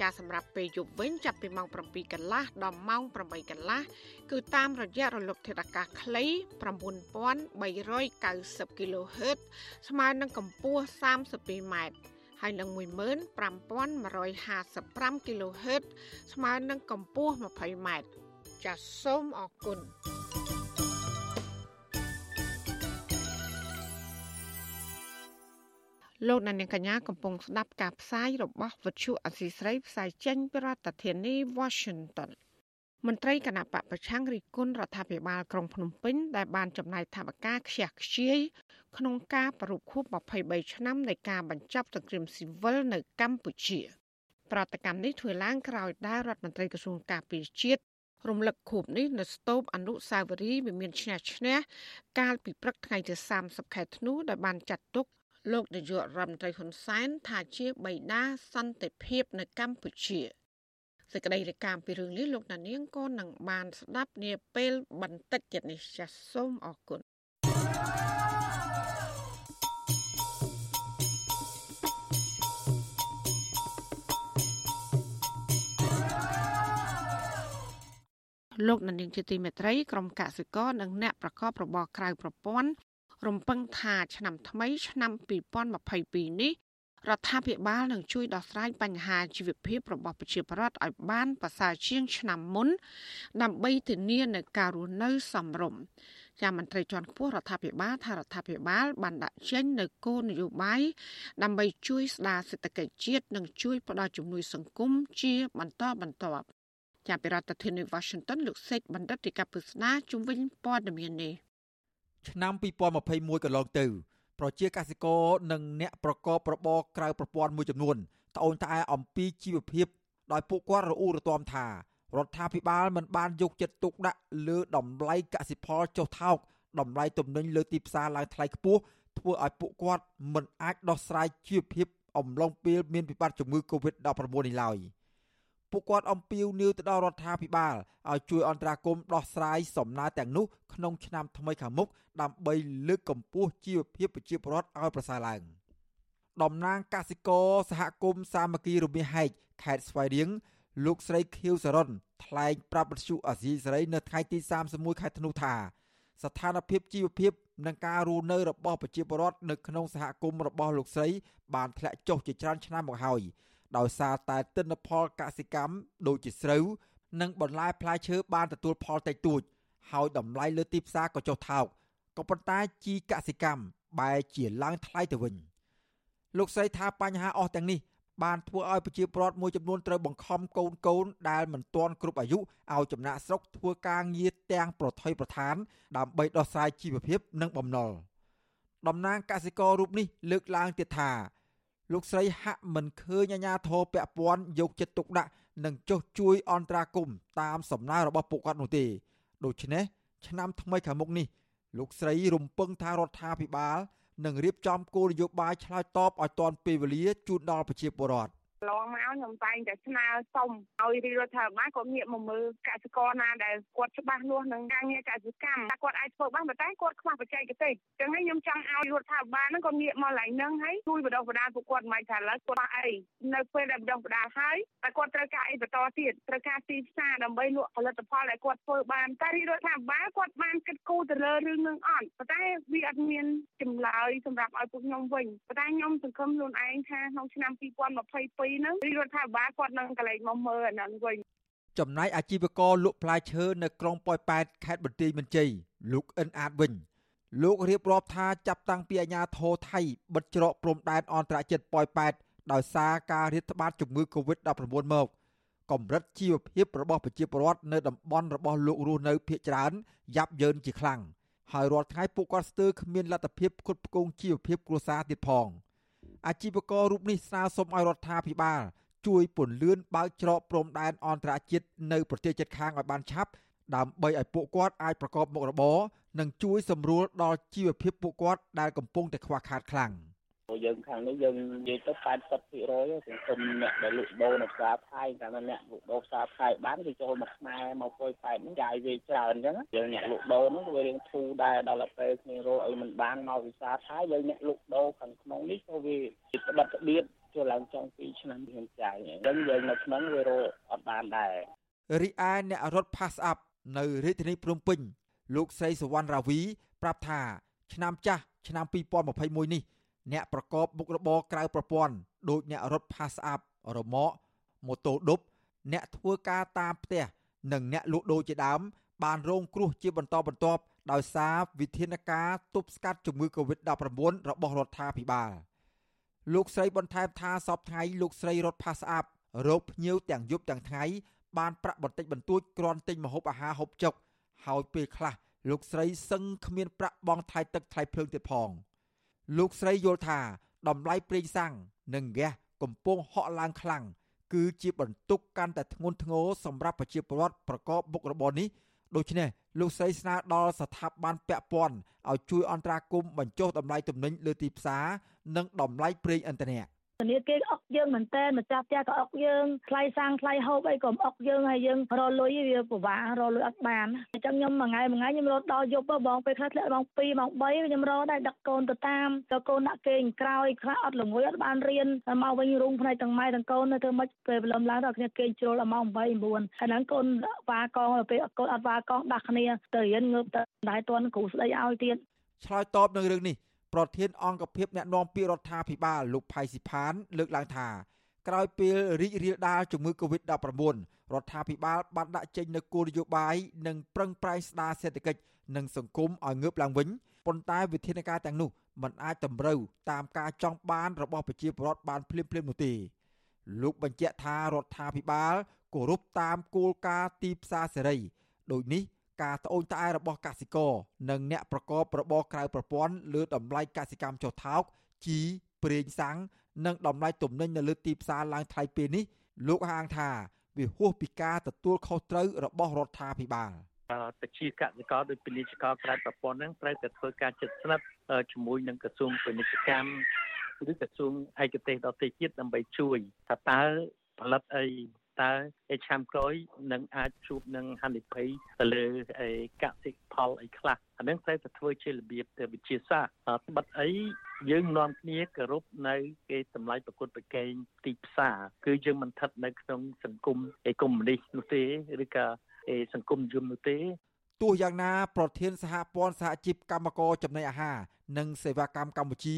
ចាសម្រាប់ពេលយប់វិញចាប់ពីម៉ោង7កន្លះដល់ម៉ោង8កន្លះគឺតាមរយៈរលកធាតុអាកាសខ្លី9390 kHz ស្មើនឹងកម្ពស់32ម៉ែត្រហើយនឹង15155 kHz ស្មើនឹងកម្ពស់20ម៉ែត្រចាសសូមអរគុណ លោកអ្នកនាងកញ្ញាកំពុងស្ដាប់ការផ្សាយរបស់វិទ្យុអសីស្រីផ្សាយចេញពីរដ្ឋធានី Washington មន្ត្រីគណៈបកប្រឆាំងរិះគន់រដ្ឋាភិបាលក្រុងភ្នំពេញដែលបានចំណាយថវិកាខ្ជះខ្ជាយក្នុងការប្រពខួប23ឆ្នាំនៃការបញ្ចប់សង្គ្រាមស៊ីវិលនៅកម្ពុជា ប្រតិកម្មនេះធ្វើឡើងក្រោយដែលរដ្ឋមន្ត្រីក្រសួងការពារជាតិរំលឹកខួបនេះនៅស្ទូបអនុសាវរីយ៍វិមានឈ្នះឈ្នះកាលពីព្រឹកថ្ងៃទី30ខែធ្នូដែលបានចាត់ទុក លោកនាយករដ្ឋមន្ត្រីហ៊ុនសែនថាជាបៃតាសន្តិភាពនៅកម្ពុជាសេចក្តីរាយការណ៍ពីរឿងនេះលោកណានៀងក៏នឹងបានស្ដាប់នាពេលបន្តិចទៀតនេះចាសសូមអរគុណលោកនាងជាទីមេត្រីក្រុមកសិករនិងអ្នកប្រកបរបរក្រៅប្រព័ន្ធ រំពឹងថាឆ្នាំថ្មីឆ្នាំ2022នេះរដ្ឋាភិបាលនឹងជួយដោះស្រាយបញ្ហាជីវភាពរបស់ប្រជាពលរដ្ឋឲ្យបានប្រសើរជាងឆ្នាំមុន ដើម្បីធានានូវការរស់នៅសមរម្យជាមន្ត្រីជាន់ខ្ពស់រដ្ឋាភិបាលថារដ្ឋាភិបាលបានដាក់ចេញនូវគោលនយោបាយដើម្បីជួយស្ដារសេដ្ឋកិច្ចជាតិនិងជួយផ្ដល់ជំនួយសង្គមជាបន្តបន្ទាប់ចាប់ពីរដ្ឋធានី Washington លោកសេកបណ្ឌិតទីកពុស្នាជំវិញព័ត៌មាននេះ ឆ្នាំ2021កន្លងទៅប្រជាកសិករនិងអ្នកប្រកបរបរក្រៅប្រព័ន្ធមួយចំនួនត្អូញត្អែអំពីជីវភាពដោយពួកគាត់រអ៊ូរទាំថារដ្ឋាភិបាលមិនបានយកចិត្តទុកដាក់លើតម្លៃកសិផលចុះថោកតម្លៃទំនិញលើទីផ្សារឡើងថ្លៃខ្ពស់ធ្វើឲ្យពួកគាត់មិនអាចដោះស្រាយជីវភាពអំឡុងពេលមានវិបត្តិជំងឺ Covid-19 នេះឡើយ។ ពួកគាត់អំពាវនាវទៅដល់រដ្ឋាភិបាលឲ្យជួយអន្តរាគមន៍ដោះស្រាយសំណើទាំងនោះក្នុងឆ្នាំថ្មីខាងមុខដើម្បីលើកកម្ពស់ជីវភាពប្រជាពលរដ្ឋឲ្យប្រសើរឡើងតំណាងកសិករសហគមន៍សាមគ្គីរមៀហែកខេត្តស្វាយរៀងលោកស្រីខៀវសរុនថ្លែងប្រាប់វិទ្យុអាស៊ីសេរីនៅថ្ងៃទី31ខែធ្នូថាស្ថានភាពជីវភាពនិងការរស់នៅរបស់ប្រជាពលរដ្ឋនៅក្នុងសហគមន៍របស់លោកស្រីបានធ្លាក់ចុះជាច្រើនឆ្នាំមកហើយ ដោយសារតែទិន្នផលកសិកម្មដូចជាស្រូវនិងបន្លែផ្លែឈើបានទទួលផលតិចតួច ហើយតម្លៃលើទីផ្សារក៏ចុះថោកក៏ប៉ុន្តែជីកសិកម្មបែរជាឡើងថ្លៃទៅវិញលោកស្រីថាបញ្ហាអស់ទាំងនេះបានធ្វើឲ្យប្រជាពលរដ្ឋមួយចំនួនត្រូវបង្ខំកូនកូនដែលមិនទាន់គ្រប់អាយុឲ្យចំណាក់ស្រុកធ្វើការងារទាំងប្រថុយប្រឋាន ដើម្បីដោះស្រាយជីវភាពនិងបំណុលតំណាងកសិកររូបនេះលើកឡើងទៀតថា លោកស្រីហាក់មិនឃើញអាញាធរពពាន់យកចិត្តទុកដាក់និងចុះជួយអន្តរាគមតាមសំណើរបស់ពួកគាត់នោះទេដូច្នេះឆ្នាំថ្មីខាងមុខនេះលោកស្រីរំពឹងថារដ្ឋាភិបាលនឹងរៀបចំគោលនយោបាយឆ្លើយតបឲ្យទាន់ពេលវេលាជូនដល់ប្រជាពលរដ្ឋ ឡងមកខ្ញុំតែងតែស្នើសុំឲ្យរាជរដ្ឋាភិបាលក៏ងាកមកមើលកសិករណាដែលគាត់ច្បាស់លាស់នឹងការងារកសិកម្មតែគាត់អាចធ្វើបានប៉ុន្តែគាត់ខ្វះបច្ចេកទេសចឹងហើយខ្ញុំចង់ឲ្យរដ្ឋាភិបាលហ្នឹងក៏ងាកមកឡើងហ្នឹងហើយជួយបណ្ដុះបណ្ដាលពួកគាត់មិនថាឥឡូវគាត់អីនៅពេលដែលបណ្ដុះបណ្ដាលហើយតែគាត់ត្រូវការអីបន្តទៀតត្រូវការទីផ្សារដើម្បីលក់ផលិតផលដែលគាត់ធ្វើបានតែរាជរដ្ឋាភិបាលគាត់បានគិតគូរទៅលើរឿងនឹងអត់ប៉ុន្តែវាអត់មានចម្លើយសម្រាប់ឲ្យពួកខ្ញុំវិញប៉ុន្តែខ្ញុំសង្ឃឹមខ្លួនឯងថាក្នុងឆ្នាំ2022ហ្នឹងរដ្ឋាភិបាលគាត់នឹងកលែងមកមើលអាហ្នឹងវិញចំណែកអាជីវករលក់ផ្លែឈើនៅក្រុងប៉ោយប៉ែតខេត្តបន្ទាយមានជ័យលោកអិនអាតវិញលោករៀបរាប់ថាចាប់តាំងពីអាញាធរថៃបិទច្រកព្រំដែនអន្តរជាតិប៉ោយប៉ែតដោយសារការរាតត្បាតជំងឺ Covid-19 មកកម្រិតជីវភាពរបស់ប្រជាពលរដ្ឋនៅតំបន់របស់លោករស់នៅភ ieck ច្រើនយ៉ាប់យ៉ឺនជាខ្លាំងហើយរាល់ថ្ងៃពួកគាត់ស្ទើរគ្មានលទ្ធភាពផ្គត់ផ្គង់ជីវភាពគ្រួសារទៀតផង។ អាជីវកររូបនេះស្នើសុំឲ្យរដ្ឋាភិបាល ជួយពន្លឿនបើកច្រកព្រំដែនអន្តរជាតិនៅប្រទេសជិតខាងឲ្យបានឆាប់ដើម្បីឲ្យពួកគាត់អាចប្រកបមុខរបរនិងជួយសម្រួលដល់ជីវភាពពួកគាត់ដែលកំពុងតែខ្វះខាតខ្លាំង។ យើងខាងនេះយើងនិយាយទៅ80%សង្គមអ្នកដែលលក់ដូរនៅផ្សារថៃកាលណាអ្នកលក់ដូរផ្សារថៃបានគេចូលមកខ្មែរមកពុយប៉ែតហ្នឹងចាយវាច្រើនអញ្ចឹងយើងអ្នកលក់ដូរហ្នឹងវារៀងធូរដែរដល់ពេលគ្នារកអីមិនបានមកវិសាថៃយើងអ្នកលក់ដូរខាងក្នុងនេះក៏វាស្បិតស្បៀតចូលឡើងចង់2ឆ្នាំយើងចាយអញ្ចឹងយើងនៅក្នុងវារកអត់បានដែររីឯអ្នករត់ Pass Up នៅរាជធានីភ្នំពេញលោកស្រីសវណ្ណរាវីប្រាប់ថាឆ្នាំចាស់ឆ្នាំ2021នេះ អ្នកប្រកបមុខរបរក្រៅប្រព័ន្ធដូចអ្នករត់ Pass Up រមាក់ម៉ូតូឌុបអ្នកធ្វើការតាមផ្ទះនិងអ្នកលក់ដូរជាដើម បានរងគ្រោះជាបន្តបន្ទាប់ដោយសារវិធានការទប់ស្កាត់ជំងឺ Covid-19 របស់រដ្ឋាភិបាលលោកស្រីបន្ថែមថាសពថ្ងៃលោកស្រីរត់ Pass Up រោគភ្ញៀវទាំងយប់ទាំងថ្ងៃបានប្រាក់បន្តិចបន្តួចគ្រាន់ទិញម្ហូបអាហារហូបចុកហើយពេលខ្លះលោកស្រីសឹងគ្មានប្រាក់បង់ថ្លៃទឹកថ្លៃភ្លើងទៀតផង។ លោកស្រីយល់ថាតម្លៃប្រេងសាំងនិងហ្គាសកំពុងហក់ឡើងខ្លាំងគឺជាបន្ទុកកាន់តែធ្ងន់ធ្ងរសម្រាប់ប្រជាពលរដ្ឋប្រកបមុខរបរនេះដូច្នេះលោកស្រីស្នើដល់ស្ថាប័នពាក់ព័ន្ធឲ្យជួយអន្តរាគមន៍បញ្ចុះតម្លៃទំនិញលើទីផ្សារនិងតម្លៃប្រេងឥន្ធនៈ ធនាគារអុកយើងមែនតើម្ចាស់ផ្ទះក៏អុកយើងថ្លៃសាំងថ្លៃហូបអីក៏អុកយើងហើយយើងរលុយវាពិបាករលុយអត់បានអញ្ចឹងខ្ញុំមួយថ្ងៃមួយថ្ងៃខ្ញុំរត់ដល់យប់បងពេលខ្លះធ្លាក់ម៉ោង2ម៉ោង3ខ្ញុំរត់ដែរដឹកកូនទៅតាមទៅកូនដាក់គេងក្រោយខ្លះអត់ល្ងុយអត់បានរៀនមកវិញរុងផ្នែកទាំងម៉ែទាំងកូននៅធ្វើម៉េចពេលព្រលឹមឡើងដល់គ្នាគេងជ្រុលដល់ម៉ោង8 9ហើយហ្នឹងកូនវ៉ាកងពេលកូនអត់វ៉ាកងដាស់គ្នាទៅរៀនងើបទៅដែរតន់គ្រូស្ដីឲ្យទៀតឆ្លើយតបនឹងរឿងនេះ ប្រធានអង្គភិបអ្នកណែនាំពាក្យរដ្ឋាភិបាលលោកផៃស៊ីផាន លើកឡើងថាក្រោយពេលរីករាលដាលជំងឺ Covid-19 រដ្ឋាភិបាលបានដាក់ចេញនូវគោលនយោបាយនិងប្រឹងប្រែងស្ដារសេដ្ឋកិច្ចនិងសង្គមឲ្យងើបឡើងវិញប៉ុន្តែវិធានការទាំងនោះมันអាចតម្រូវតាមការចង់បានរបស់ប្រជាពលរដ្ឋបានភ្លាមៗនោះទេលោកបញ្ជាក់ថារដ្ឋាភិបាលគោរពតាមគោលការណ៍ទីផ្សារសេរីដូចនេះ ការត្អូញត្អែរបស់កសិករនិងអ្នកប្រកបរបរក្រៅប្រព័ន្ធលើតម្លៃកសិកម្មចុះថោកជីប្រេងសាំងនិងតម្លៃទំនិញនៅលើទីផ្សារឡើងថ្លៃពេលនេះលោកហាងថាវាហួសពីការទទួលខុសត្រូវរបស់រដ្ឋាភិបាលពជាកសិករដោយពាណិជ្ជករក្រៅប្រព័ន្ធហ្នឹងត្រូវតែធ្វើការជិតស្និទ្ធជាមួយនឹងក្រសួងពាណិជ្ជកម្មឬក្រសួងឯកទេសដទៃទៀតដើម្បីជួយថាតើផលិតអី តើឯឆ្នាំក្រោយនឹងអាចជួបនឹងហានិភ័យទៅលើកសិផលអីខ្លះអានឹងត្រូវតែធ្វើជារបៀបទៅវិជាសាស្ត្របិទអីយើងនាំគ្នាគោរពនៅគេតម្លៃប្រកួតប្រកែងទីផ្សារគឺយើងមិនស្ថិតនៅក្នុងសង្គមអេកុម្មុយនីសនោះទេឬក៏សង្គមយមនោះទេទោះយ៉ាងណាប្រធានសហព័ន្ធសហជីពកម្មករចំណីអាហារនិងសេវាកម្មកម្ពុជា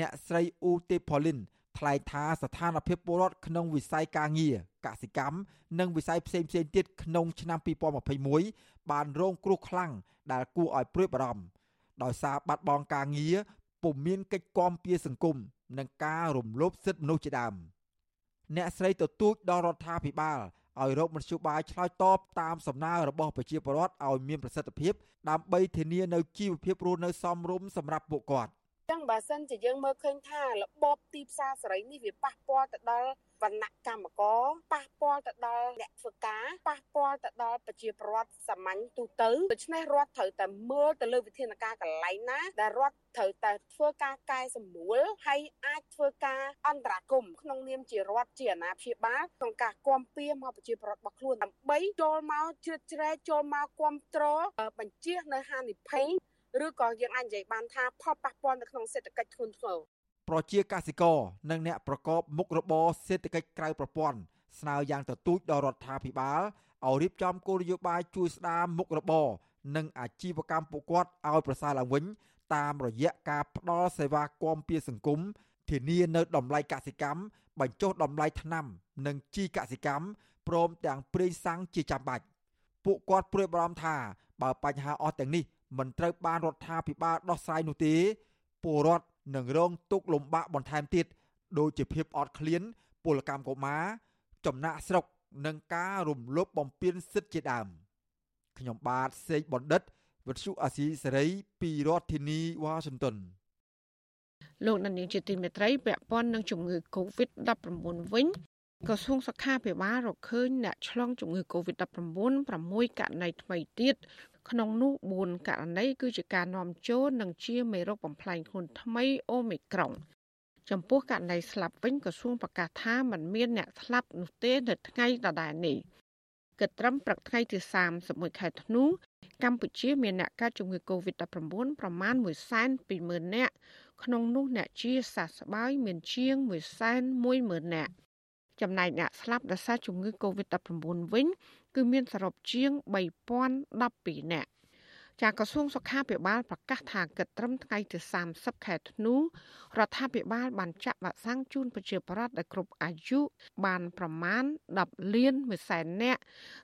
អ្នកស្រីអ៊ូទេផូលីន ថ្លែងថាស្ថានភាពពលរដ្ឋក្នុងវិស័យការងារកសិកម្មនិងវិស័យផ្សេងៗទៀតក្នុងឆ្នាំ2021បានរងគ្រោះខ្លាំងដែលគួរឲ្យព្រួយបារម្ភដោយសារបាត់បង់ការងារពុំមានកិច្ចគាំពារសង្គមនិងការរំលោភសិទ្ធិមនុស្សជាដើមអ្នកស្រីទទូចដល់រដ្ឋាភិបាលឲ្យរកមធ្យោបាយឆ្លើយតបតាមសំណើរបស់ប្រជាពលរដ្ឋឲ្យមានប្រសិទ្ធភាពដើម្បីធានានូវជីវភាពរស់នៅសមរម្យសម្រាប់ពួកគាត់ ចឹងបើសិនជាយើងមើលឃើញថារបបទីផ្សារសេរីនេះវាប៉ះពាល់ទៅដល់វណ្ណៈកម្មករប៉ះពាល់ទៅដល់អ្នកធ្វើការប៉ះពាល់ទៅដល់ប្រជាពលរដ្ឋសាមញ្ញទូទៅដូច្នេះរដ្ឋត្រូវតែមើលទៅលើវិធានការកន្លែងណាដែលរដ្ឋត្រូវតែធ្វើការកែសម្រួលហើយអាចធ្វើការអន្តរាគមក្នុងនាមជារដ្ឋជាអាណាព្យាបាលក្នុងការគាំពៀមកប្រជាពលរដ្ឋរបស់ខ្លួនដើម្បីចូលមកជ្រៀតជ្រែកចូលមកគ្រប់គ្រងបញ្ជានៅហានិភ័យ ឬក៏យើងអាចនិយាយបានថាផលប៉ះពាល់នៅក្នុងសេដ្ឋកិច្ចធ្ងន់ធ្ងរប្រជាកសិករនិងអ្នកប្រកបមុខរបរសេដ្ឋកិច្ចក្រៅប្រព័ន្ធស្នើយ៉ាងទទូចដល់រដ្ឋាភិបាលឲ្យរៀបចំគោលនយោបាយជួយស្ដារមុខរបរនិងអាជីវកម្មពួកគាត់ឲ្យប្រសើរឡើងវិញតាមរយៈការផ្ដល់សេវាគាំពារសង្គមធានានៅតម្លៃកសិកម្មបញ្ចុះតម្លៃថ្នាំនិងជីកសិកម្មព្រមទាំងប្រេងសាំងជាចាំបាច់ពួកគាត់ព្រួយបារម្ភថាបើបញ្ហាអស់ទាំងនេះ មិនត្រូវបានរដ្ឋាភិបាលដោះស្រាយនោះទេពលរដ្ឋនឹងរងទុក្ខលំបាកបន្ថែមទៀតដោយជាភាពអត់ឃ្លានពលកម្មកុមារចំណាក់ស្រុកនិងការរំលោភបំពានសិទ្ធិជាដើមខ្ញុំបាទសេកបណ្ឌិតវិទ្យុអាស៊ីសេរីពីរដ្ឋធានីវ៉ាស៊ីនតោនលោកនានីជាទីមេត្រីពាក់ព័ន្ធនឹងជំងឺ Covid-19 វិញក្រសួងសុខាភិបាលរកឃើញអ្នកឆ្លងជំងឺ Covid-19 6ករណីថ្មីទៀត ក្នុងនោះ4ករណីគឺជាការនាំចូលនិងជាមេរោគបំផ្លាញខ្លួនថ្មីអូមីក្រុងចំពោះករណីស្លាប់វិញក្រសួងប្រកាសថាมันមានអ្នកស្លាប់នោះទេនៅថ្ងៃដដែលនេះគិតត្រឹមព្រឹកថ្ងៃទី31ខែធ្នូកម្ពុជាមានអ្នកកើតជំងឺ Covid-19 ប្រមាណ120,000នាក់ក្នុងនោះអ្នកជាសះស្បើយមានជាង110,000នាក់ចំណែកអ្នកស្លាប់ដោយសារជំងឺ Covid-19 វិញ គឺមានសរុបជាង3012នាក់ចាក្រសួងសុខាភិបាលប្រកាសថាគិតត្រឹមថ្ងៃទី30ខែធ្នូរដ្ឋាភិបាលបានចាក់វ៉ាក់សាំងជូនប្រជាពលរដ្ឋដែលគ្រប់អាយុបានប្រមាណ10លាន1សែននាក់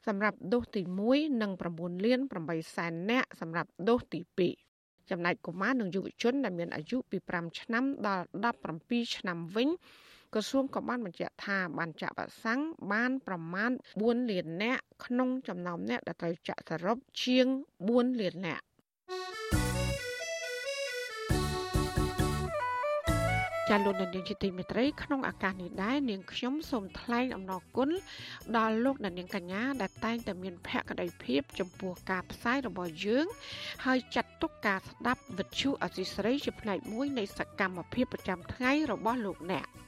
សម្រាប់ដូសទី1និង9លាន8សែននាក់សម្រាប់ដូសទី2ចំណែកកុមារនិងយុវជនដែលមានអាយុពី5ឆ្នាំដល់17ឆ្នាំវិញ ក្រសួងក៏បានបញ្ជាក់ថាបានចាក់វ៉ាក់សាំងបានប្រមាណ4លាននាក់ក្នុងចំណោមអ្នកដែលត្រូវចាក់សរុបជាង4លាននាក់ចាលោកនាងជាទីមេត្រីក្នុងឱកាសនេះដែរនាងខ្ញុំសូមថ្លែងអំណរគុណដល់លោកនាងកញ្ញាដែលតែងតែមានភក្ដីភាពចំពោះការផ្សាយរបស់យើង ហើយចាត់ទុកការស្ដាប់វិទ្យុអសីស្រីជាផ្នែកមួយនៃសកម្មភាពប្រចាំថ្ងៃរបស់លោកអ្នក។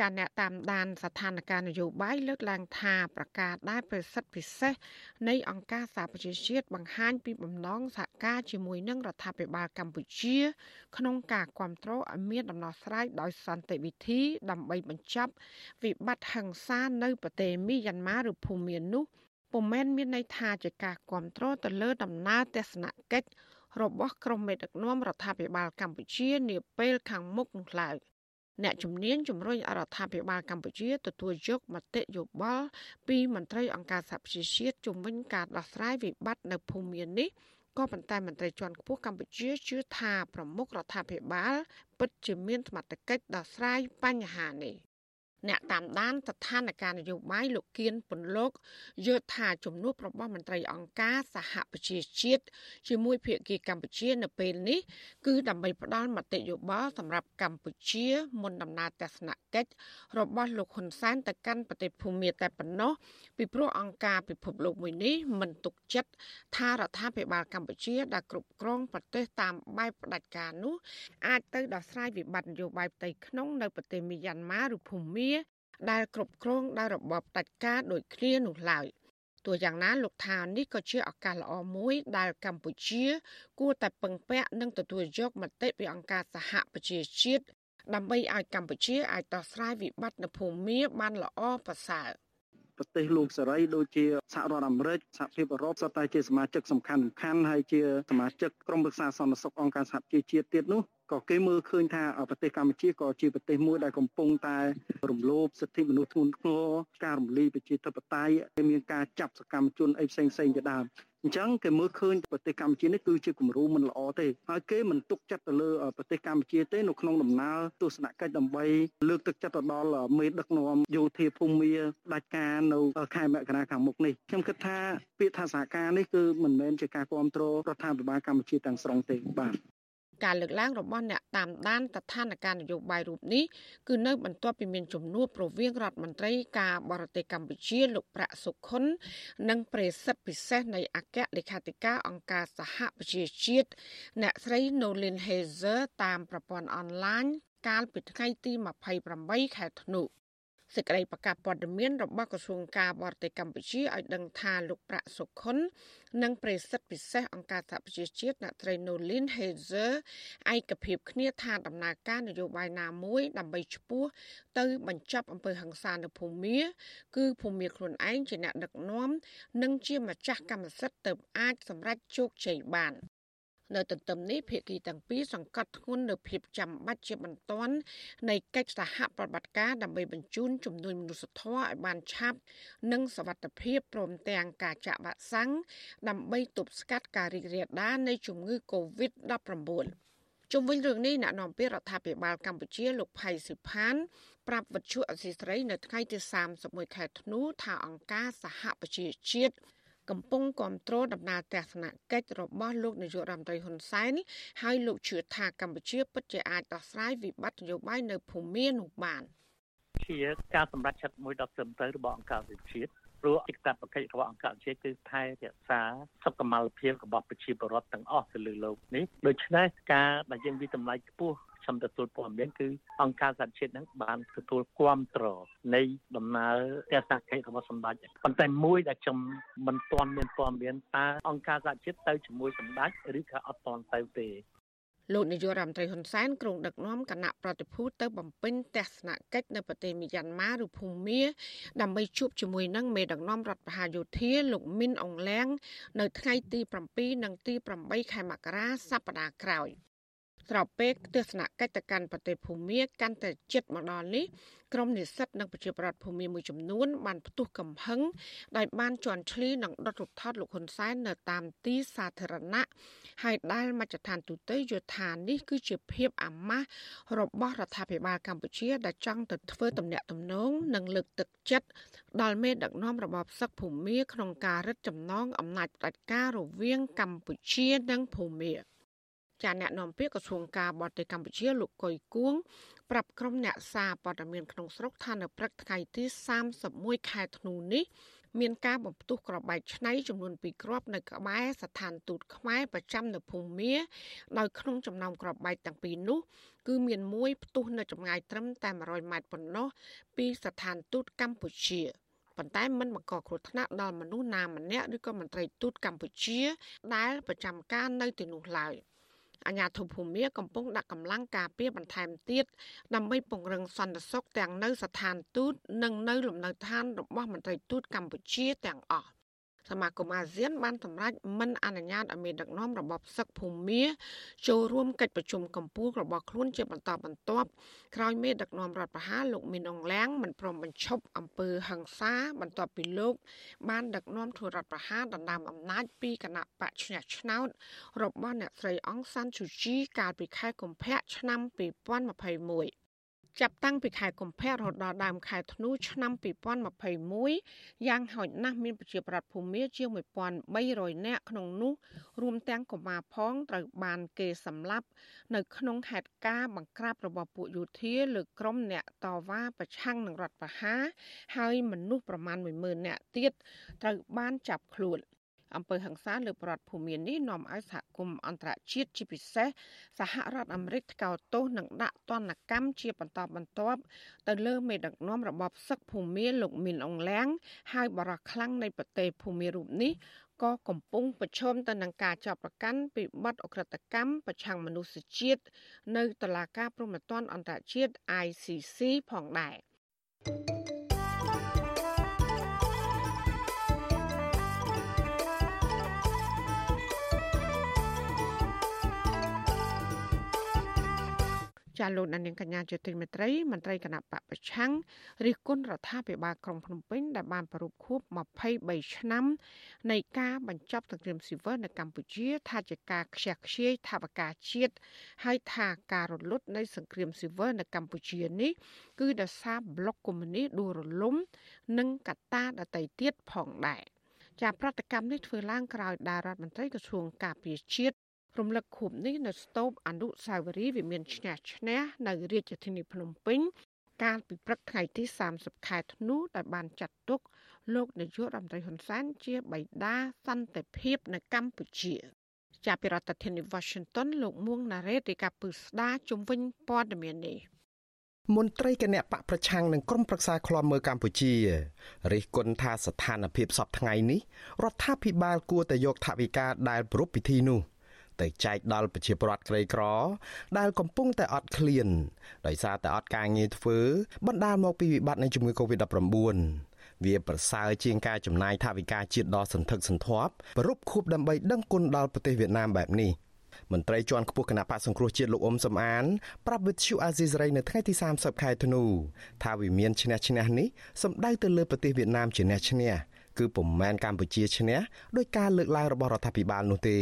ចាអ្នកតាមដានស្ថានភាពនយោបាយលើកឡើងថាប្រកាសដែលប្រសិទ្ធពិសេសនៃអង្គការសហប្រជាជាតិបង្ហាញពីបំណងសហការជាមួយនឹងរដ្ឋាភិបាលកម្ពុជា ក្នុងការគ្រប់គ្រងឲ្យមានដំណោះស្រាយដោយសន្តិវិធី ដើម្បីបញ្ចប់វិបត្តិហិង្សានៅប្រទេសមីយ៉ាន់ម៉ាឬភូមានោះពុំមែនមានន័យថាជាការគ្រប់គ្រងទៅលើដំណើរទស្សនកិច្ចរបស់ក្រុមមេដឹកនាំរដ្ឋាភិបាលកម្ពុជានាពេលខាងមុខនោះឡើយ។ អ្នកជំនាញជំរុញរដ្ឋាភិបាលកម្ពុជាទទួលយកមតិយោបល់ពីមន្ត្រីអង្គការសហប្រជាជាតិជំវិញការដោះស្រាយវិបត្តិនៅភូមិមាននេះក៏ប៉ុន្តែមន្ត្រីជាន់ខ្ពស់កម្ពុជាជឿថាប្រមុខរដ្ឋាភិបាលពិតជាមានសមត្ថកិច្ចដោះស្រាយបញ្ហានេះ អ្នកតាមដានស្ថានភាពនយោបាយលោកគៀនពន្លកយល់ថាជំនួបរបស់មន្ត្រីអង្គការសហប្រជាជាតិជាមួយភាគីកម្ពុជានៅពេលនេះគឺដើម្បីផ្ដល់មតិយោបល់សម្រាប់កម្ពុជាមុនដំណើរទស្សនកិច្ចរបស់លោកហ៊ុនសែនទៅកាន់ប្រទេសភូមាតែប៉ុណ្ណោះពីព្រោះអង្គការពិភពលោកមួយនេះមិនទុកចិត្តថារដ្ឋាភិបាលកម្ពុជាដែលគ្រប់គ្រងប្រទេសតាមបែបផ្ដាច់ការនោះអាចទៅដោះស្រាយវិបត្តិនយោបាយផ្ទៃក្នុងនៅប្រទេសមីយ៉ាន់ម៉ាឬភូមា ដែលគ្រប់គ្រងដោយរបបផ្ដាច់ការដូចគ្នានោះឡើយទោះយ៉ាងណាលោកថានេះក៏ជាឱកាសល្អមួយដែលកម្ពុជា គួរតែពឹងពាក់និងទទួលយកមតិពីអង្គការសហប្រជាជាតិដើម្បីឲ្យកម្ពុជាអាចដោះស្រាយវិបត្តិនៅភូមាបានល្អប្រសើរប្រទេសលោកសេរីដូចជាសហរដ្ឋអាមេរិកសហភាពអឺរ៉ុបសុទ្ធតែជាសមាជិកសំខាន់សំខាន់ហើយជាសមាជិកក្រុមប្រឹក្សាសន្តិសុខអង្គការសហប្រជាជាតិទៀតនោះ ក៏គេមើលឃើញថាប្រទេសកម្ពុជាក៏ជាប្រទេសមួយដែលកំពុងតែរំលោភសិទ្ធិមនុស្សធ្ងន់ធ្ងរការរំលាយប្រជាធិបតេយ្យមានការចាប់សកម្មជនអីផ្សេងផ្សេងជាដើមអញ្ចឹងគេមើលឃើញប្រទេសកម្ពុជានេះគឺជាគំរូមិនល្អទេហើយគេមិនទុកចិត្តទៅលើប្រទេសកម្ពុជាទេនៅក្នុងដំណើរទស្សនកិច្ចដើម្បីលើកទឹកចិត្តទៅដល់មេដឹកនាំយោធាភូមិផ្ដាច់ការនៅខែមករាខាងមុខនេះខ្ញុំគិតថាពាក្យថាសហការនេះគឺមិនមែនជាការគ្រប់គ្រងរដ្ឋាភិបាលកម្ពុជាទាំងស្រុងទេបាទ ការលើកឡើងរបស់អ្នកតាមដានស្ថានភាពនយោបាយរូបនេះគឺនៅបន្ទាប់ពីមានជំនួបរវាងរដ្ឋមន្ត្រីការបរទេសកម្ពុជាលោកប្រាក់សុខុន និងប្រេសិតពិសេសនៃអគ្គលេខាធិការអង្គការសហប្រជាជាតិអ្នកស្រី Nolin Hazer តាមប្រព័ន្ធអនឡាញកាលពីថ្ងៃទី28ខែធ្នូ សេចក្តីប្រកាសព័ត៌មានរបស់ក្រសួងការបរទេសកម្ពុជាឲ្យដឹងថាលោកប្រាក់សុខុន និងប្រេសិតពិសេសអង្គការសហប្រជាជាតិអ្នកត្រី Nolin Hazer ឯកភាពគ្នាថាដំណើរការនយោបាយណាមួយដើម្បីឈ្មោះទៅបញ្ចប់អំពើហិង្សានៅភូមាគឺភូមាខ្លួនឯងជាអ្នកដឹកនាំនិងជាម្ចាស់កម្មសិទ្ធិទៅអាចសម្រេចជោគជ័យបាន នៅទន្ទឹមនេះភាគីទាំងពីរសង្កត់ធ្ងន់នៅភាពចាំបាច់ជាបន្ទាន់នៃកិច្ចសហប្រតិបត្តិការដើម្បីបញ្ជូនជំនួយមនុស្សធម៌ឲ្យបានឆាប់ និងសវត្ថិភាពព្រមទាំងការចាក់វ៉ាក់សាំងដើម្បីទប់ស្កាត់ការរីករាលដាលនៃជំងឺ Covid-19 ជុំវិញរឿងនេះអ្នកនាំពាក្យរដ្ឋាភិបាលកម្ពុជាលោកផៃសិផានប្រាប់វិទ្យុអសីស្រី នៅថ្ងៃទី31ខែធ្នូថាអង្គការសហប្រជាជាតិ កំពុងគ្រប់គ្រងដំណើរទស្សនកិច្ចរបស់លោកនាយករដ្ឋមន្ត្រីហ៊ុនសែនហើយលោកជឿថាកម្ពុជាពិតជាអាចដោះស្រាយវិបត្តិនយោបាយនៅភូមានោះបានជាការសម្រេចចិត្តមួយដ៏ត្រឹមត្រូវរបស់អង្គការវិជាតិ ព្រោះឯកតបកិច្ចរបស់អង្គការជាតិគឺថែរក្សាសុខុមាលភាពរបស់ប្រជាពលរដ្ឋទាំងអស់ទៅលើโลกនេះដូច្នេះការដែលយើងវិតម្លៃខ្ពស់ខ្ញុំទទួលព័ត៌មានគឺអង្គការសហជាតិនឹងបានទទួលគ្រប់គ្រងនៃដំណើរទស្សនកិច្ចរបស់សម្ដេចប៉ុន្តែមួយដែលខ្ញុំមិនទាន់មានព័ត៌មានតើអង្គការសហជាតិទៅជាមួយសម្ដេចឬក៏អត់ទាន់ទៅទេ លោកនាយករដ្ឋមន្ត្រីហ៊ុនសែនក្រុងដឹកនាំគណៈប្រតិភូទៅបំពេញទស្សនកិច្ចនៅប្រទេសមីយ៉ាន់ម៉ាឬភូមាដើម្បីជួបជាមួយនឹងមេដឹកនាំរដ្ឋបហាយោធាលោកមីនអងលៀងនៅថ្ងៃទី7និងទី8ខែមករាសប្តាហ៍ក្រោយ ស្របពេលទស្សនកិច្ចទៅកាន់ប្រទេសភូមាកាន់តែជិតមកដល់នេះក្រមនិស្សិតនិងប្រជាប្រដ្ឋភូមិមួយចំនួនបានផ្ទុះកំហឹងដោយបានជន់ឈ្លីនិងដុតរូបថតលោកហ៊ុនសែននៅតាមទីសាធារណៈហើយដែលមជ្ឈដ្ឋានទូតយល់ថានេះគឺជាភាពអាម៉ាស់របស់រដ្ឋាភិបាលកម្ពុជាដែលចង់ទៅធ្វើទំនាក់ទំនងនិងលើកទឹកចិត្តដល់មេដឹកនាំរបបសឹកភូមាក្នុងការរឹតចំណងអំណាចផ្ដាច់ការរវាងកម្ពុជានិងភូមា ចាអ្នកនាំពាក្យក្រសួងការបរទេសកម្ពុជាលោកកុយគួងប្រាប់ក្រុមអ្នកសារព័ត៌មានក្នុងស្រុកថានៅព្រឹកថ្ងៃទី31ខែធ្នូនេះមានការបំផ្ទុះក្របបែកឆ្នៃចំនួន2គ្រាប់នៅក្បែរស្ថានទូតខ្មែរប្រចាំនៅភូមា ដោយក្នុងចំណោមក្របបែកទាំងពីរនោះ គឺមានមួយផ្ទុះនៅចម្ងាយត្រឹមតែ100ម៉ែត្រប៉ុណ្ណោះពីស្ថានទូតកម្ពុជាប៉ុន្តែមិនបង្កគ្រោះថ្នាក់ដល់មនុស្សណាម្នាក់ឬក៏មន្ត្រីទូតកម្ពុជា ដែលប្រចាំការនៅទីនោះឡើយ។ អាញាធិភូមិកំពុងដាក់កម្លាំងការពារបន្ថែមទៀតដើម្បីពង្រឹងសន្តិសុខទាំងនៅស្ថានទូតនិងនៅលំនៅឋានរបស់មន្ត្រីទូតកម្ពុជាទាំងអស់ សមាគមអាស៊ានបានសម្រេចមិនអនុញ្ញាតឲ្យមានដឹកនាំរបបសឹកភូមាចូលរួមកិច្ចប្រជុំកម្ពុជារបស់ខ្លួនជាបន្តបន្ទាប់ក្រោយមេដឹកនាំរដ្ឋប្រហារលោកមីនអងលៀងមិនព្រមបញ្ឈប់អំពើហិង្សាបន្ទាប់ពីលោក បានដឹកនាំធ្វើរដ្ឋប្រហារដណ្ដើមអំណាចពីគណៈបកឈ្នះឆ្នោតរបស់អ្នកស្រីអង្សានស៊ូជីកាលពីខែកុម្ភៈឆ្នាំ2021 ចាប់តាំងពីខែកុម្ភៈរហូតដល់ដើមខែធ្នូឆ្នាំ2021យ៉ាងហោចណាស់មានប្រជាប្រដ្ឋភូមាជាង1300នាក់ក្នុងនោះរួមទាំងកុមារផងត្រូវបានគេសម្លាប់ នៅក្នុងហេតុការណ៍បង្ក្រាបរបស់ពួកយោធាលើក្រុមអ្នកតវ៉ាប្រឆាំងនឹងរដ្ឋប្រហារហើយមនុស្សប្រមាណ10000នាក់ទៀតត្រូវបានចាប់ខ្លួន អំពើហិង្សាលើប្រដ្ឋភូមិនេះនាំឲ្យសហគមន៍អន្តរជាតិជាពិសេសសហរដ្ឋអាមេរិកថ្កោលទោសនិងដាក់ទណ្ឌកម្មជាបន្តបន្ទាប់ទៅលើមេដឹកនាំរបបសឹកភូមិលោកមីនអងលៀងហើយបរិះខ្លាំងនៃប្រទេសភូមិរូបនេះក៏កំពុងប្រឈមទៅនឹងការចាប់ប្រកាន់ពីបទអក្រិតកម្មប្រឆាំងមនុស្សជាតិនៅតុលាការព្រហ្មទណ្ឌអន្តរជាតិ ICC ផងដែរ។ ចាលោកដានៀងកញ្ញាជាទីមេត្រីមន្ត្រីគណៈបកប្រឆាំងរិះគន់រដ្ឋាភិបាលក្រុងភ្នំពេញដែលបានប្រពខួប23ឆ្នាំនៃការបញ្ចប់សង្គ្រាមស៊ីវិលនៅកម្ពុជា ថាជាការខ្ជះខ្ជាយថាវការជាតិហើយថាការរលត់នៃសង្គ្រាមស៊ីវិលនៅកម្ពុជានេះគឺដោយសារប្លុកកុម្មុយនីសដួលរលំ និងកត្តាដទៃទៀតផងដែរចាប្រតិកម្មនេះធ្វើឡើងក្រោយដែលរដ្ឋមន្ត្រីក្រសួងការពារជាតិ រំលឹកខួបនេះនៅស្ទូបអនុស្សាវរីយ៍វិមានឈ្នះឈ្នះនៅរាជធានីភ្នំពេញកាលពីព្រឹកថ្ងៃទី30ខែធ្នូដែលបានចាត់ទុកលោកនាយករដ្ឋមន្ត្រីហ៊ុនសែនជាបិតាសន្តិភាពនៅកម្ពុជាចាប់ពីរដ្ឋធានី Washington លោកមួងណារ៉េតរាយការណ៍ពឹស្ដាជំវិញព័ត៌មាននេះមន្ត្រីគណៈបកប្រឆាំងនឹងក្រុមប្រឹក្សាឃ្លាំមើលកម្ពុជារិះគន់ថាស្ថានភាពសពថ្ងៃនេះរដ្ឋាភិបាលគួរតែយកថវិកាដែលប្រពៃពិធីនោះ ទៅចែកដល់ប្រជាពលរដ្ឋក្រីក្រ ដែលកំពុងតែអត់ឃ្លានដោយសារតែអត់ការងារធ្វើបណ្ដាលមកពីវិបត្តិនៃជំងឺ Covid-19 វាប្រសើរជាងការចំណាយថវិកាជាតិដ៏សន្ធឹកសន្ធាប់ប្រពខួបដើម្បីដឹងគុណដល់ប្រទេសវៀតណាមបែបនេះមន្ត្រីជាន់ខ្ពស់គណៈបកសង្គ្រោះជាតិលោកអ៊ុំសំអានប្រាប់វិទ្យុអាស៊ីសេរីនៅថ្ងៃទី30ខែធ្នូថាវិមានឈ្នះឈ្នះនេះសម្ដៅទៅលើប្រទេសវៀតណាមជាអ្នកឈ្នះ គឺពុំមែនកម្ពុជាឈ្នះដោយការលើកឡើងរបស់រដ្ឋាភិបាលនោះទេ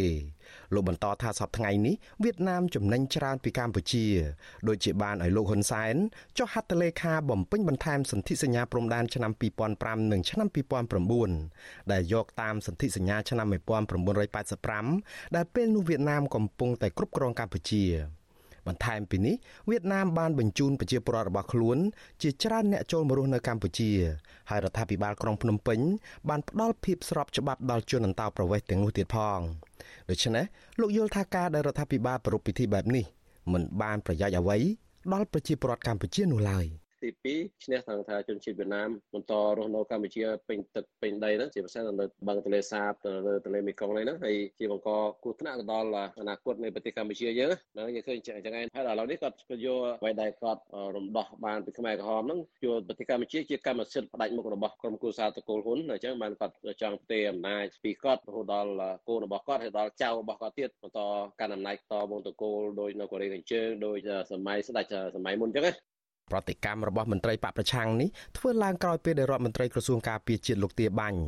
លោកបន្តថាសប្តាហ៍ថ្ងៃនេះវៀតណាមចំណេញច្រើនពីកម្ពុជាដូចជាបានឲ្យលោកហ៊ុនសែនចុះហត្ថលេខាបំពេញបន្ថែមសន្ធិសញ្ញាព្រំដែនឆ្នាំ2005និងឆ្នាំ2009ដែលយកតាមសន្ធិសញ្ញាឆ្នាំ1985ដែលពេលនោះវៀតណាមកំពុងតែគ្រប់គ្រងកម្ពុជា បន្ថែមពីនេះវៀតណាមបានបញ្ជូនប្រជាពលរដ្ឋរបស់ខ្លួន ជាច្រើនអ្នកចូលមករស់នៅកម្ពុជាហើយរដ្ឋាភិបាលក្រុងភ្នំពេញបានផ្ដល់ភាពស្របច្បាប់ដល់ជនអន្តោប្រវេសន៍ទាំងនោះទៀតផងដូច្នេះលោកយល់ថាការដែលរដ្ឋាភិបាលប្រារព្ធពិធីបែបនេះមិនបានប្រយោជន៍អ្វីដល់ប្រជាពលរដ្ឋកម្ពុជានោះឡើយ។ ទី2ឈ្នះខាងថាជនជាតិវៀតណាមបន្តរស់នៅកម្ពុជាពេញទឹកពេញដីហ្នឹងជាពិសេសនៅបឹងទន្លេសាបនៅទន្លេមេគង្គនេះហ្នឹងហើយជាបង្កគ្រោះថ្នាក់ទៅដល់អនាគតនៃប្រទេសកម្ពុជាយើងហ្នឹងយើងឃើញចឹងឯងហើយឥឡូវនេះគាត់យកអ្វីដែលគាត់រំដោះបានពីខ្មែរក្រហមហ្នឹងយកប្រទេសកម្ពុជាជាកម្មសិទ្ធិផ្ដាច់មុខរបស់ក្រុមគូសាតកូលហ៊ុនអញ្ចឹងបានគាត់ចង់ផ្ទេរអំណាចពីគាត់រហូតដល់កូនរបស់គាត់ហើយដល់ចៅរបស់គាត់ទៀតបន្តកាន់អំណាចតវងតកូលដោយនៅកូរ៉េខាងជើងដោយសម័យស្ដេចសម័យមុនអញ្ចឹងណា ប្រតិកម្មរបស់មន្ត្រីបកប្រឆាំងនេះធ្វើឡើងក្រោយពេលដែលរដ្ឋមន្ត្រីក្រសួងការពារជាតិលោកទាបាញ់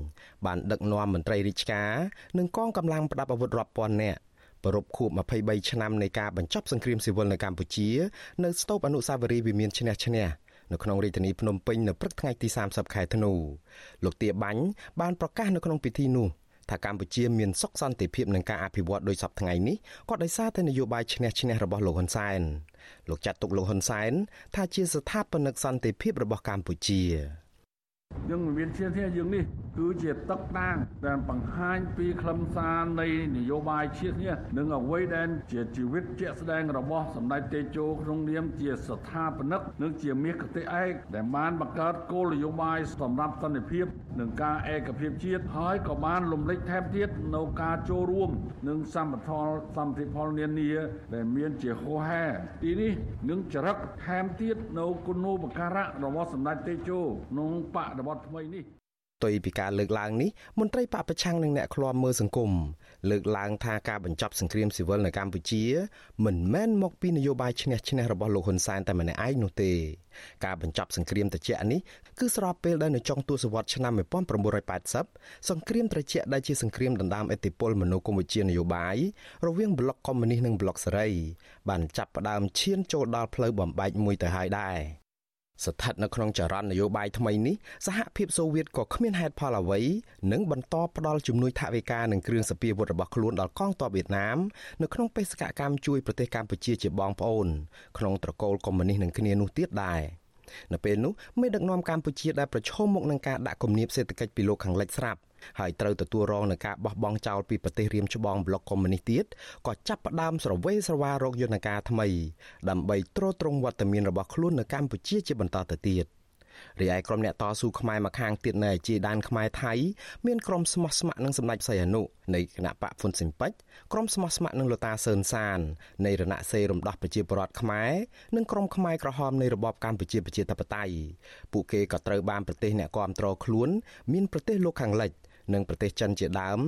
បានដឹកនាំមន្ត្រីរាជការនិងកងកម្លាំងប្រដាប់អាវុធរាប់ពាន់នាក់ប្រពខួប23ឆ្នាំនៃការបញ្ចប់សង្គ្រាមស៊ីវិលនៅកម្ពុជានៅស្ទូបអនុស្សាវរីយ៍វិមានឈ្នះឈ្នះនៅក្នុងរាជធានីភ្នំពេញនៅព្រឹកថ្ងៃទី30ខែធ្នូលោកទាបាញ់បានប្រកាសនៅក្នុងពិធីនោះថាកម្ពុជាមានសុខសន្តិភាពនឹងការអភិវឌ្ឍដោយសពថ្ងៃនេះក៏ដោយសារតែនយោបាយឈ្នះឈ្នះរបស់លោកហ៊ុនសែន លោកចាត់ទុកលោកហ៊ុនសែនថាជាស្ថាបនិកសន្តិភាពរបស់កម្ពុជា យើងមានជាធាយើងនេះគឺជាទឹកដាងដែលបង្ហាញពីខ្លឹមសារនៃនយោបាយជាតិនេះនិងអ្វីដែលជាជីវិតជាក់ស្ដែងរបស់សម្ដេចតេជោក្នុងនាមជាស្ថាបនិកនិងជាមាសគតិឯកដែលបានបង្កើតគោលនយោបាយសម្រាប់សន្តិភាពនិងការឯកភាពជាតិហើយក៏បានលំលេចថែមទៀតនៅការចូលរួមនិងសម្បត្តិសម្តិផលនានាដែលមានជាហោហែទីនេះនឹងចរិតថែមទៀតនៅគុណូបការៈរបស់សម្ដេចតេជោក្នុងបដិវត្តថ្មីនេះផ្ទុយពីការលើកឡើងនេះមន្ត្រីបពប្រឆាំងនិងអ្នកឃ្លាំមើលសង្គមលើកឡើងថាការបញ្ចប់សង្គ្រាមស៊ីវិលនៅកម្ពុជា មិនមែនមកពីនយោបាយឈ្នះឈ្នះរបស់លោកហ៊ុនសែនតែម្នាក់ឯងនោះទេការបញ្ចប់សង្គ្រាមត្រជាក់នេះគឺស្របពេលដែលនៅចុងទសវត្សរ៍ឆ្នាំ1980សង្គ្រាមត្រជាក់ដែលជាសង្គ្រាមដណ្ដើមឥទ្ធិពលមនោគមវិជ្ជានយោបាយរវាងប្លុកកុម្មុយនីសនិងប្លុកសេរីបានចាប់ផ្ដើមឈានចូលដល់ផ្លូវបំបែកមួយទៅហើយដែរ ស្ថិតនៅក្នុងចរន្តនយោបាយថ្មីនេះសហភាពសូវៀតក៏គ្មានហេតុផលអ្វីនឹងបន្តផ្ដល់ជំនួយថវិកានិងគ្រឿងសព្វាវុធរបស់ខ្លួនដល់កងទ័ពវៀតណាមនៅក្នុងបេសកកម្មជួយប្រទេសកម្ពុជាជាបងប្អូនក្នុងត្រកូលកុម្មុយនីសនឹងគ្នានោះទៀតដែរនៅពេលនោះមេដឹកនាំកម្ពុជាដែលប្រឈមមុខនឹងការដាក់គំនាបសេដ្ឋកិច្ចពីលោកខាងលិចស្រាប់ ហើយត្រូវទទួលរងនឹងការបោះបង់ចោលពីប្រទេសរៀមច្បងប្លុកកុម្មុយនីសទៀតក៏ចាប់ផ្ដើមស្រវេស្រវារកយន្តការថ្មី ដើម្បីទ្រទ្រង់វត្តមានរបស់ខ្លួននៅកម្ពុជាជាបន្តទៅទៀត។រីឯក្រុមអ្នកតស៊ូខ្មែរមកខាងទៀតនៅអាជីដានខ្មែរថៃមានក្រុមស្មោះស្ម័គ្រនឹងសម្ដេចសីហនុនៃគណៈបកហ្វុនស៊ិនប៉ិចក្រុមស្មោះស្ម័គ្រនឹងលតាសឿនសាននៃរណសេរីរំដោះប្រជាពលរដ្ឋខ្មែរនិងក្រុមខ្មែរក្រហមនៃរបបកម្ពុជាប្រជាធិបតេយ្យពួកគេក៏ត្រូវបានប្រទេសអ្នកគាំទ្រខ្លួន មានប្រទេសលោកខាងលិច និងប្រទេសចិនជាដើម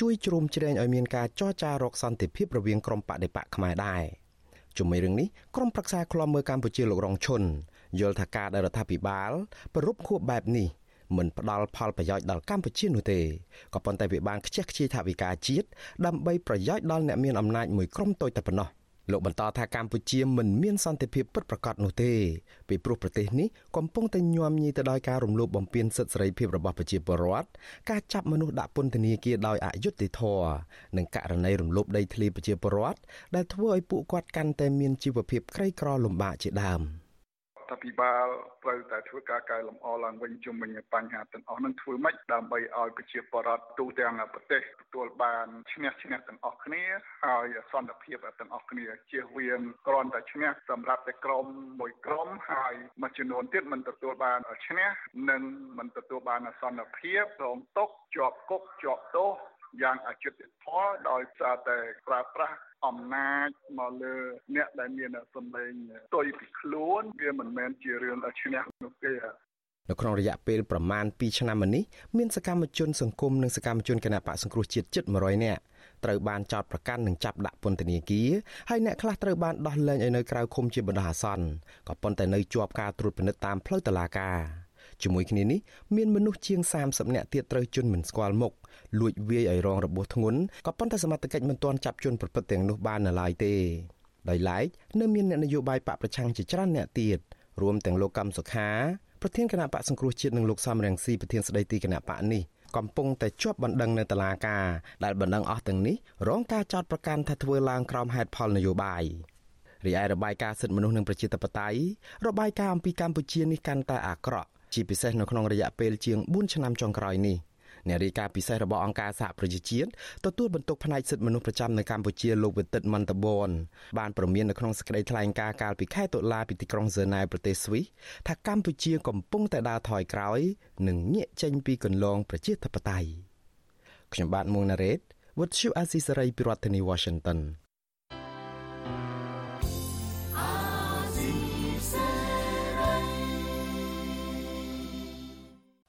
ជួយជ្រោមជ្រែងឲ្យមានការចរចារកសន្តិភាពរវាងក្រុមបដិបកខ្មែរដែរជុំវិញរឿងនេះក្រុមប្រឹក្សាឃ្លាំមើលកម្ពុជាលោករងឈុនយល់ថាការដែលរដ្ឋាភិបាលប្រពខួបបែបនេះមិនផ្ដល់ផលប្រយោជន៍ដល់កម្ពុជានោះទេក៏ប៉ុន្តែវាបានខ្ជះខ្ជាយថវិកាជាតិដើម្បីប្រយោជន៍ដល់អ្នកមានអំណាចមួយក្រុមតូចតែប៉ុណ្ណោះ លោកបន្តថាកម្ពុជាមិនមានសន្តិភាពពិតប្រាកដនោះទេពីព្រោះប្រទេសនេះកំពុងតែញោមញីទៅដោយការរំលោភបំពានសិទ្ធិសេរីភាពរបស់ប្រជាពលរដ្ឋការចាប់មនុស្សដាក់ពន្ធនាគារដោយអយុត្តិធម៌និងករណីរំលោភដីធ្លីប្រជាពលរដ្ឋដែលធ្វើឲ្យពួកគាត់កាន់តែមានជីវភាពក្រីក្រលំបាកជាដើម។ រដ្ឋាភិបាលត្រូវតែធ្វើការកែលម្អឡើងវិញជុំវិញបញ្ហាទាំងអស់នឹងធ្វើម៉េចដើម្បីឲ្យប្រជាពលរដ្ឋទូទាំងប្រទេសទទួលបានឈ្នះឈ្នះទាំងអស់គ្នាហើយសន្តិភាពទាំងអស់គ្នាជៀសវាងគ្រាន់តែឈ្នះសម្រាប់តែក្រុមមួយក្រុមហើយមួយចំនួនទៀតមិនទទួលបានឈ្នះនិងមិនទទួលបានសន្តិភាពរងទុកជាប់គុកជាប់ទោសយ៉ាងអយុត្តិធម៌ដោយសារតែប្រើប្រាស់ អំណាចមកលើអ្នកដែលមានសម្លេងផ្ទុយពីខ្លួនវាមិនមែនជារឿងឈ្នះនោះទេនៅក្នុងរយៈពេលប្រមាណ2ឆ្នាំមកនេះមានសកម្មជនសង្គមនិងសកម្មជនគណបកសង្គ្រោះជាតិជិត100នាក់ត្រូវបានចោទប្រកាន់និងចាប់ដាក់ពន្ធនាគារហើយអ្នកខ្លះត្រូវបានដោះលែងឲ្យនៅក្រៅឃុំជាបណ្ដោះអាសន្នក៏ប៉ុន្តែនៅជាប់ការត្រួតពិនិត្យតាមផ្លូវតុលាការ ជាមួយគ្នានេះមានមនុស្សជាង30នាក់ទៀតត្រូវជន់មិនស្គាល់មុខលួចវាយឲ្យរងរបួសធ្ងន់ក៏ប៉ុន្តែសមត្ថកិច្ចមិនទាន់ចាប់ជនប្រព្រឹត្តទាំងនោះបាននៅឡើយទេដោយឡែកនៅមានអ្នកនយោបាយបកប្រឆាំងជាច្រើនអ្នកទៀតរួមទាំងលោកកម្មសុខាប្រធានគណៈបកសង្គ្រោះជាតិនិងលោកសំរងស៊ីប្រធានស្ដីទីគណៈបកនេះកំពុងតែជាប់បណ្ដឹងនៅតុលាការដែលបណ្ដឹងអស់ទាំងនេះរងការចោទប្រកាន់ថាធ្វើឡើងក្រោមហេតុផលនយោបាយរីឯរបាយការណ៍សិទ្ធិមនុស្សនិងប្រជាធិបតេយ្យរបាយការណ៍អំពីកម្ពុជានេះកាន់តែអាក្រក់ ជាពិសេសនៅក្នុងរយៈពេលជាង4ឆ្នាំចុងក្រោយនេះអ្នករាយការណ៍ពិសេសរបស់អង្គការសហប្រជាជាតិទទួលបន្ទុកផ្នែកសិទ្ធិមនុស្សប្រចាំនៅកម្ពុជាលោកវិទិតមន្តបនបានប្រមាននៅក្នុងសេចក្តីថ្លែងការណ៍កាលពីខែតុលាពីទីក្រុងហ្សឺណែវប្រទេសស្វីសថាកម្ពុជាកំពុងតែដើរថយក្រោយ និងងាកចេញពីគន្លងប្រជាធិបតេយ្យខ្ញុំបាទមួងណារ៉េត What you Azisaray ពីរដ្ឋធានី Washington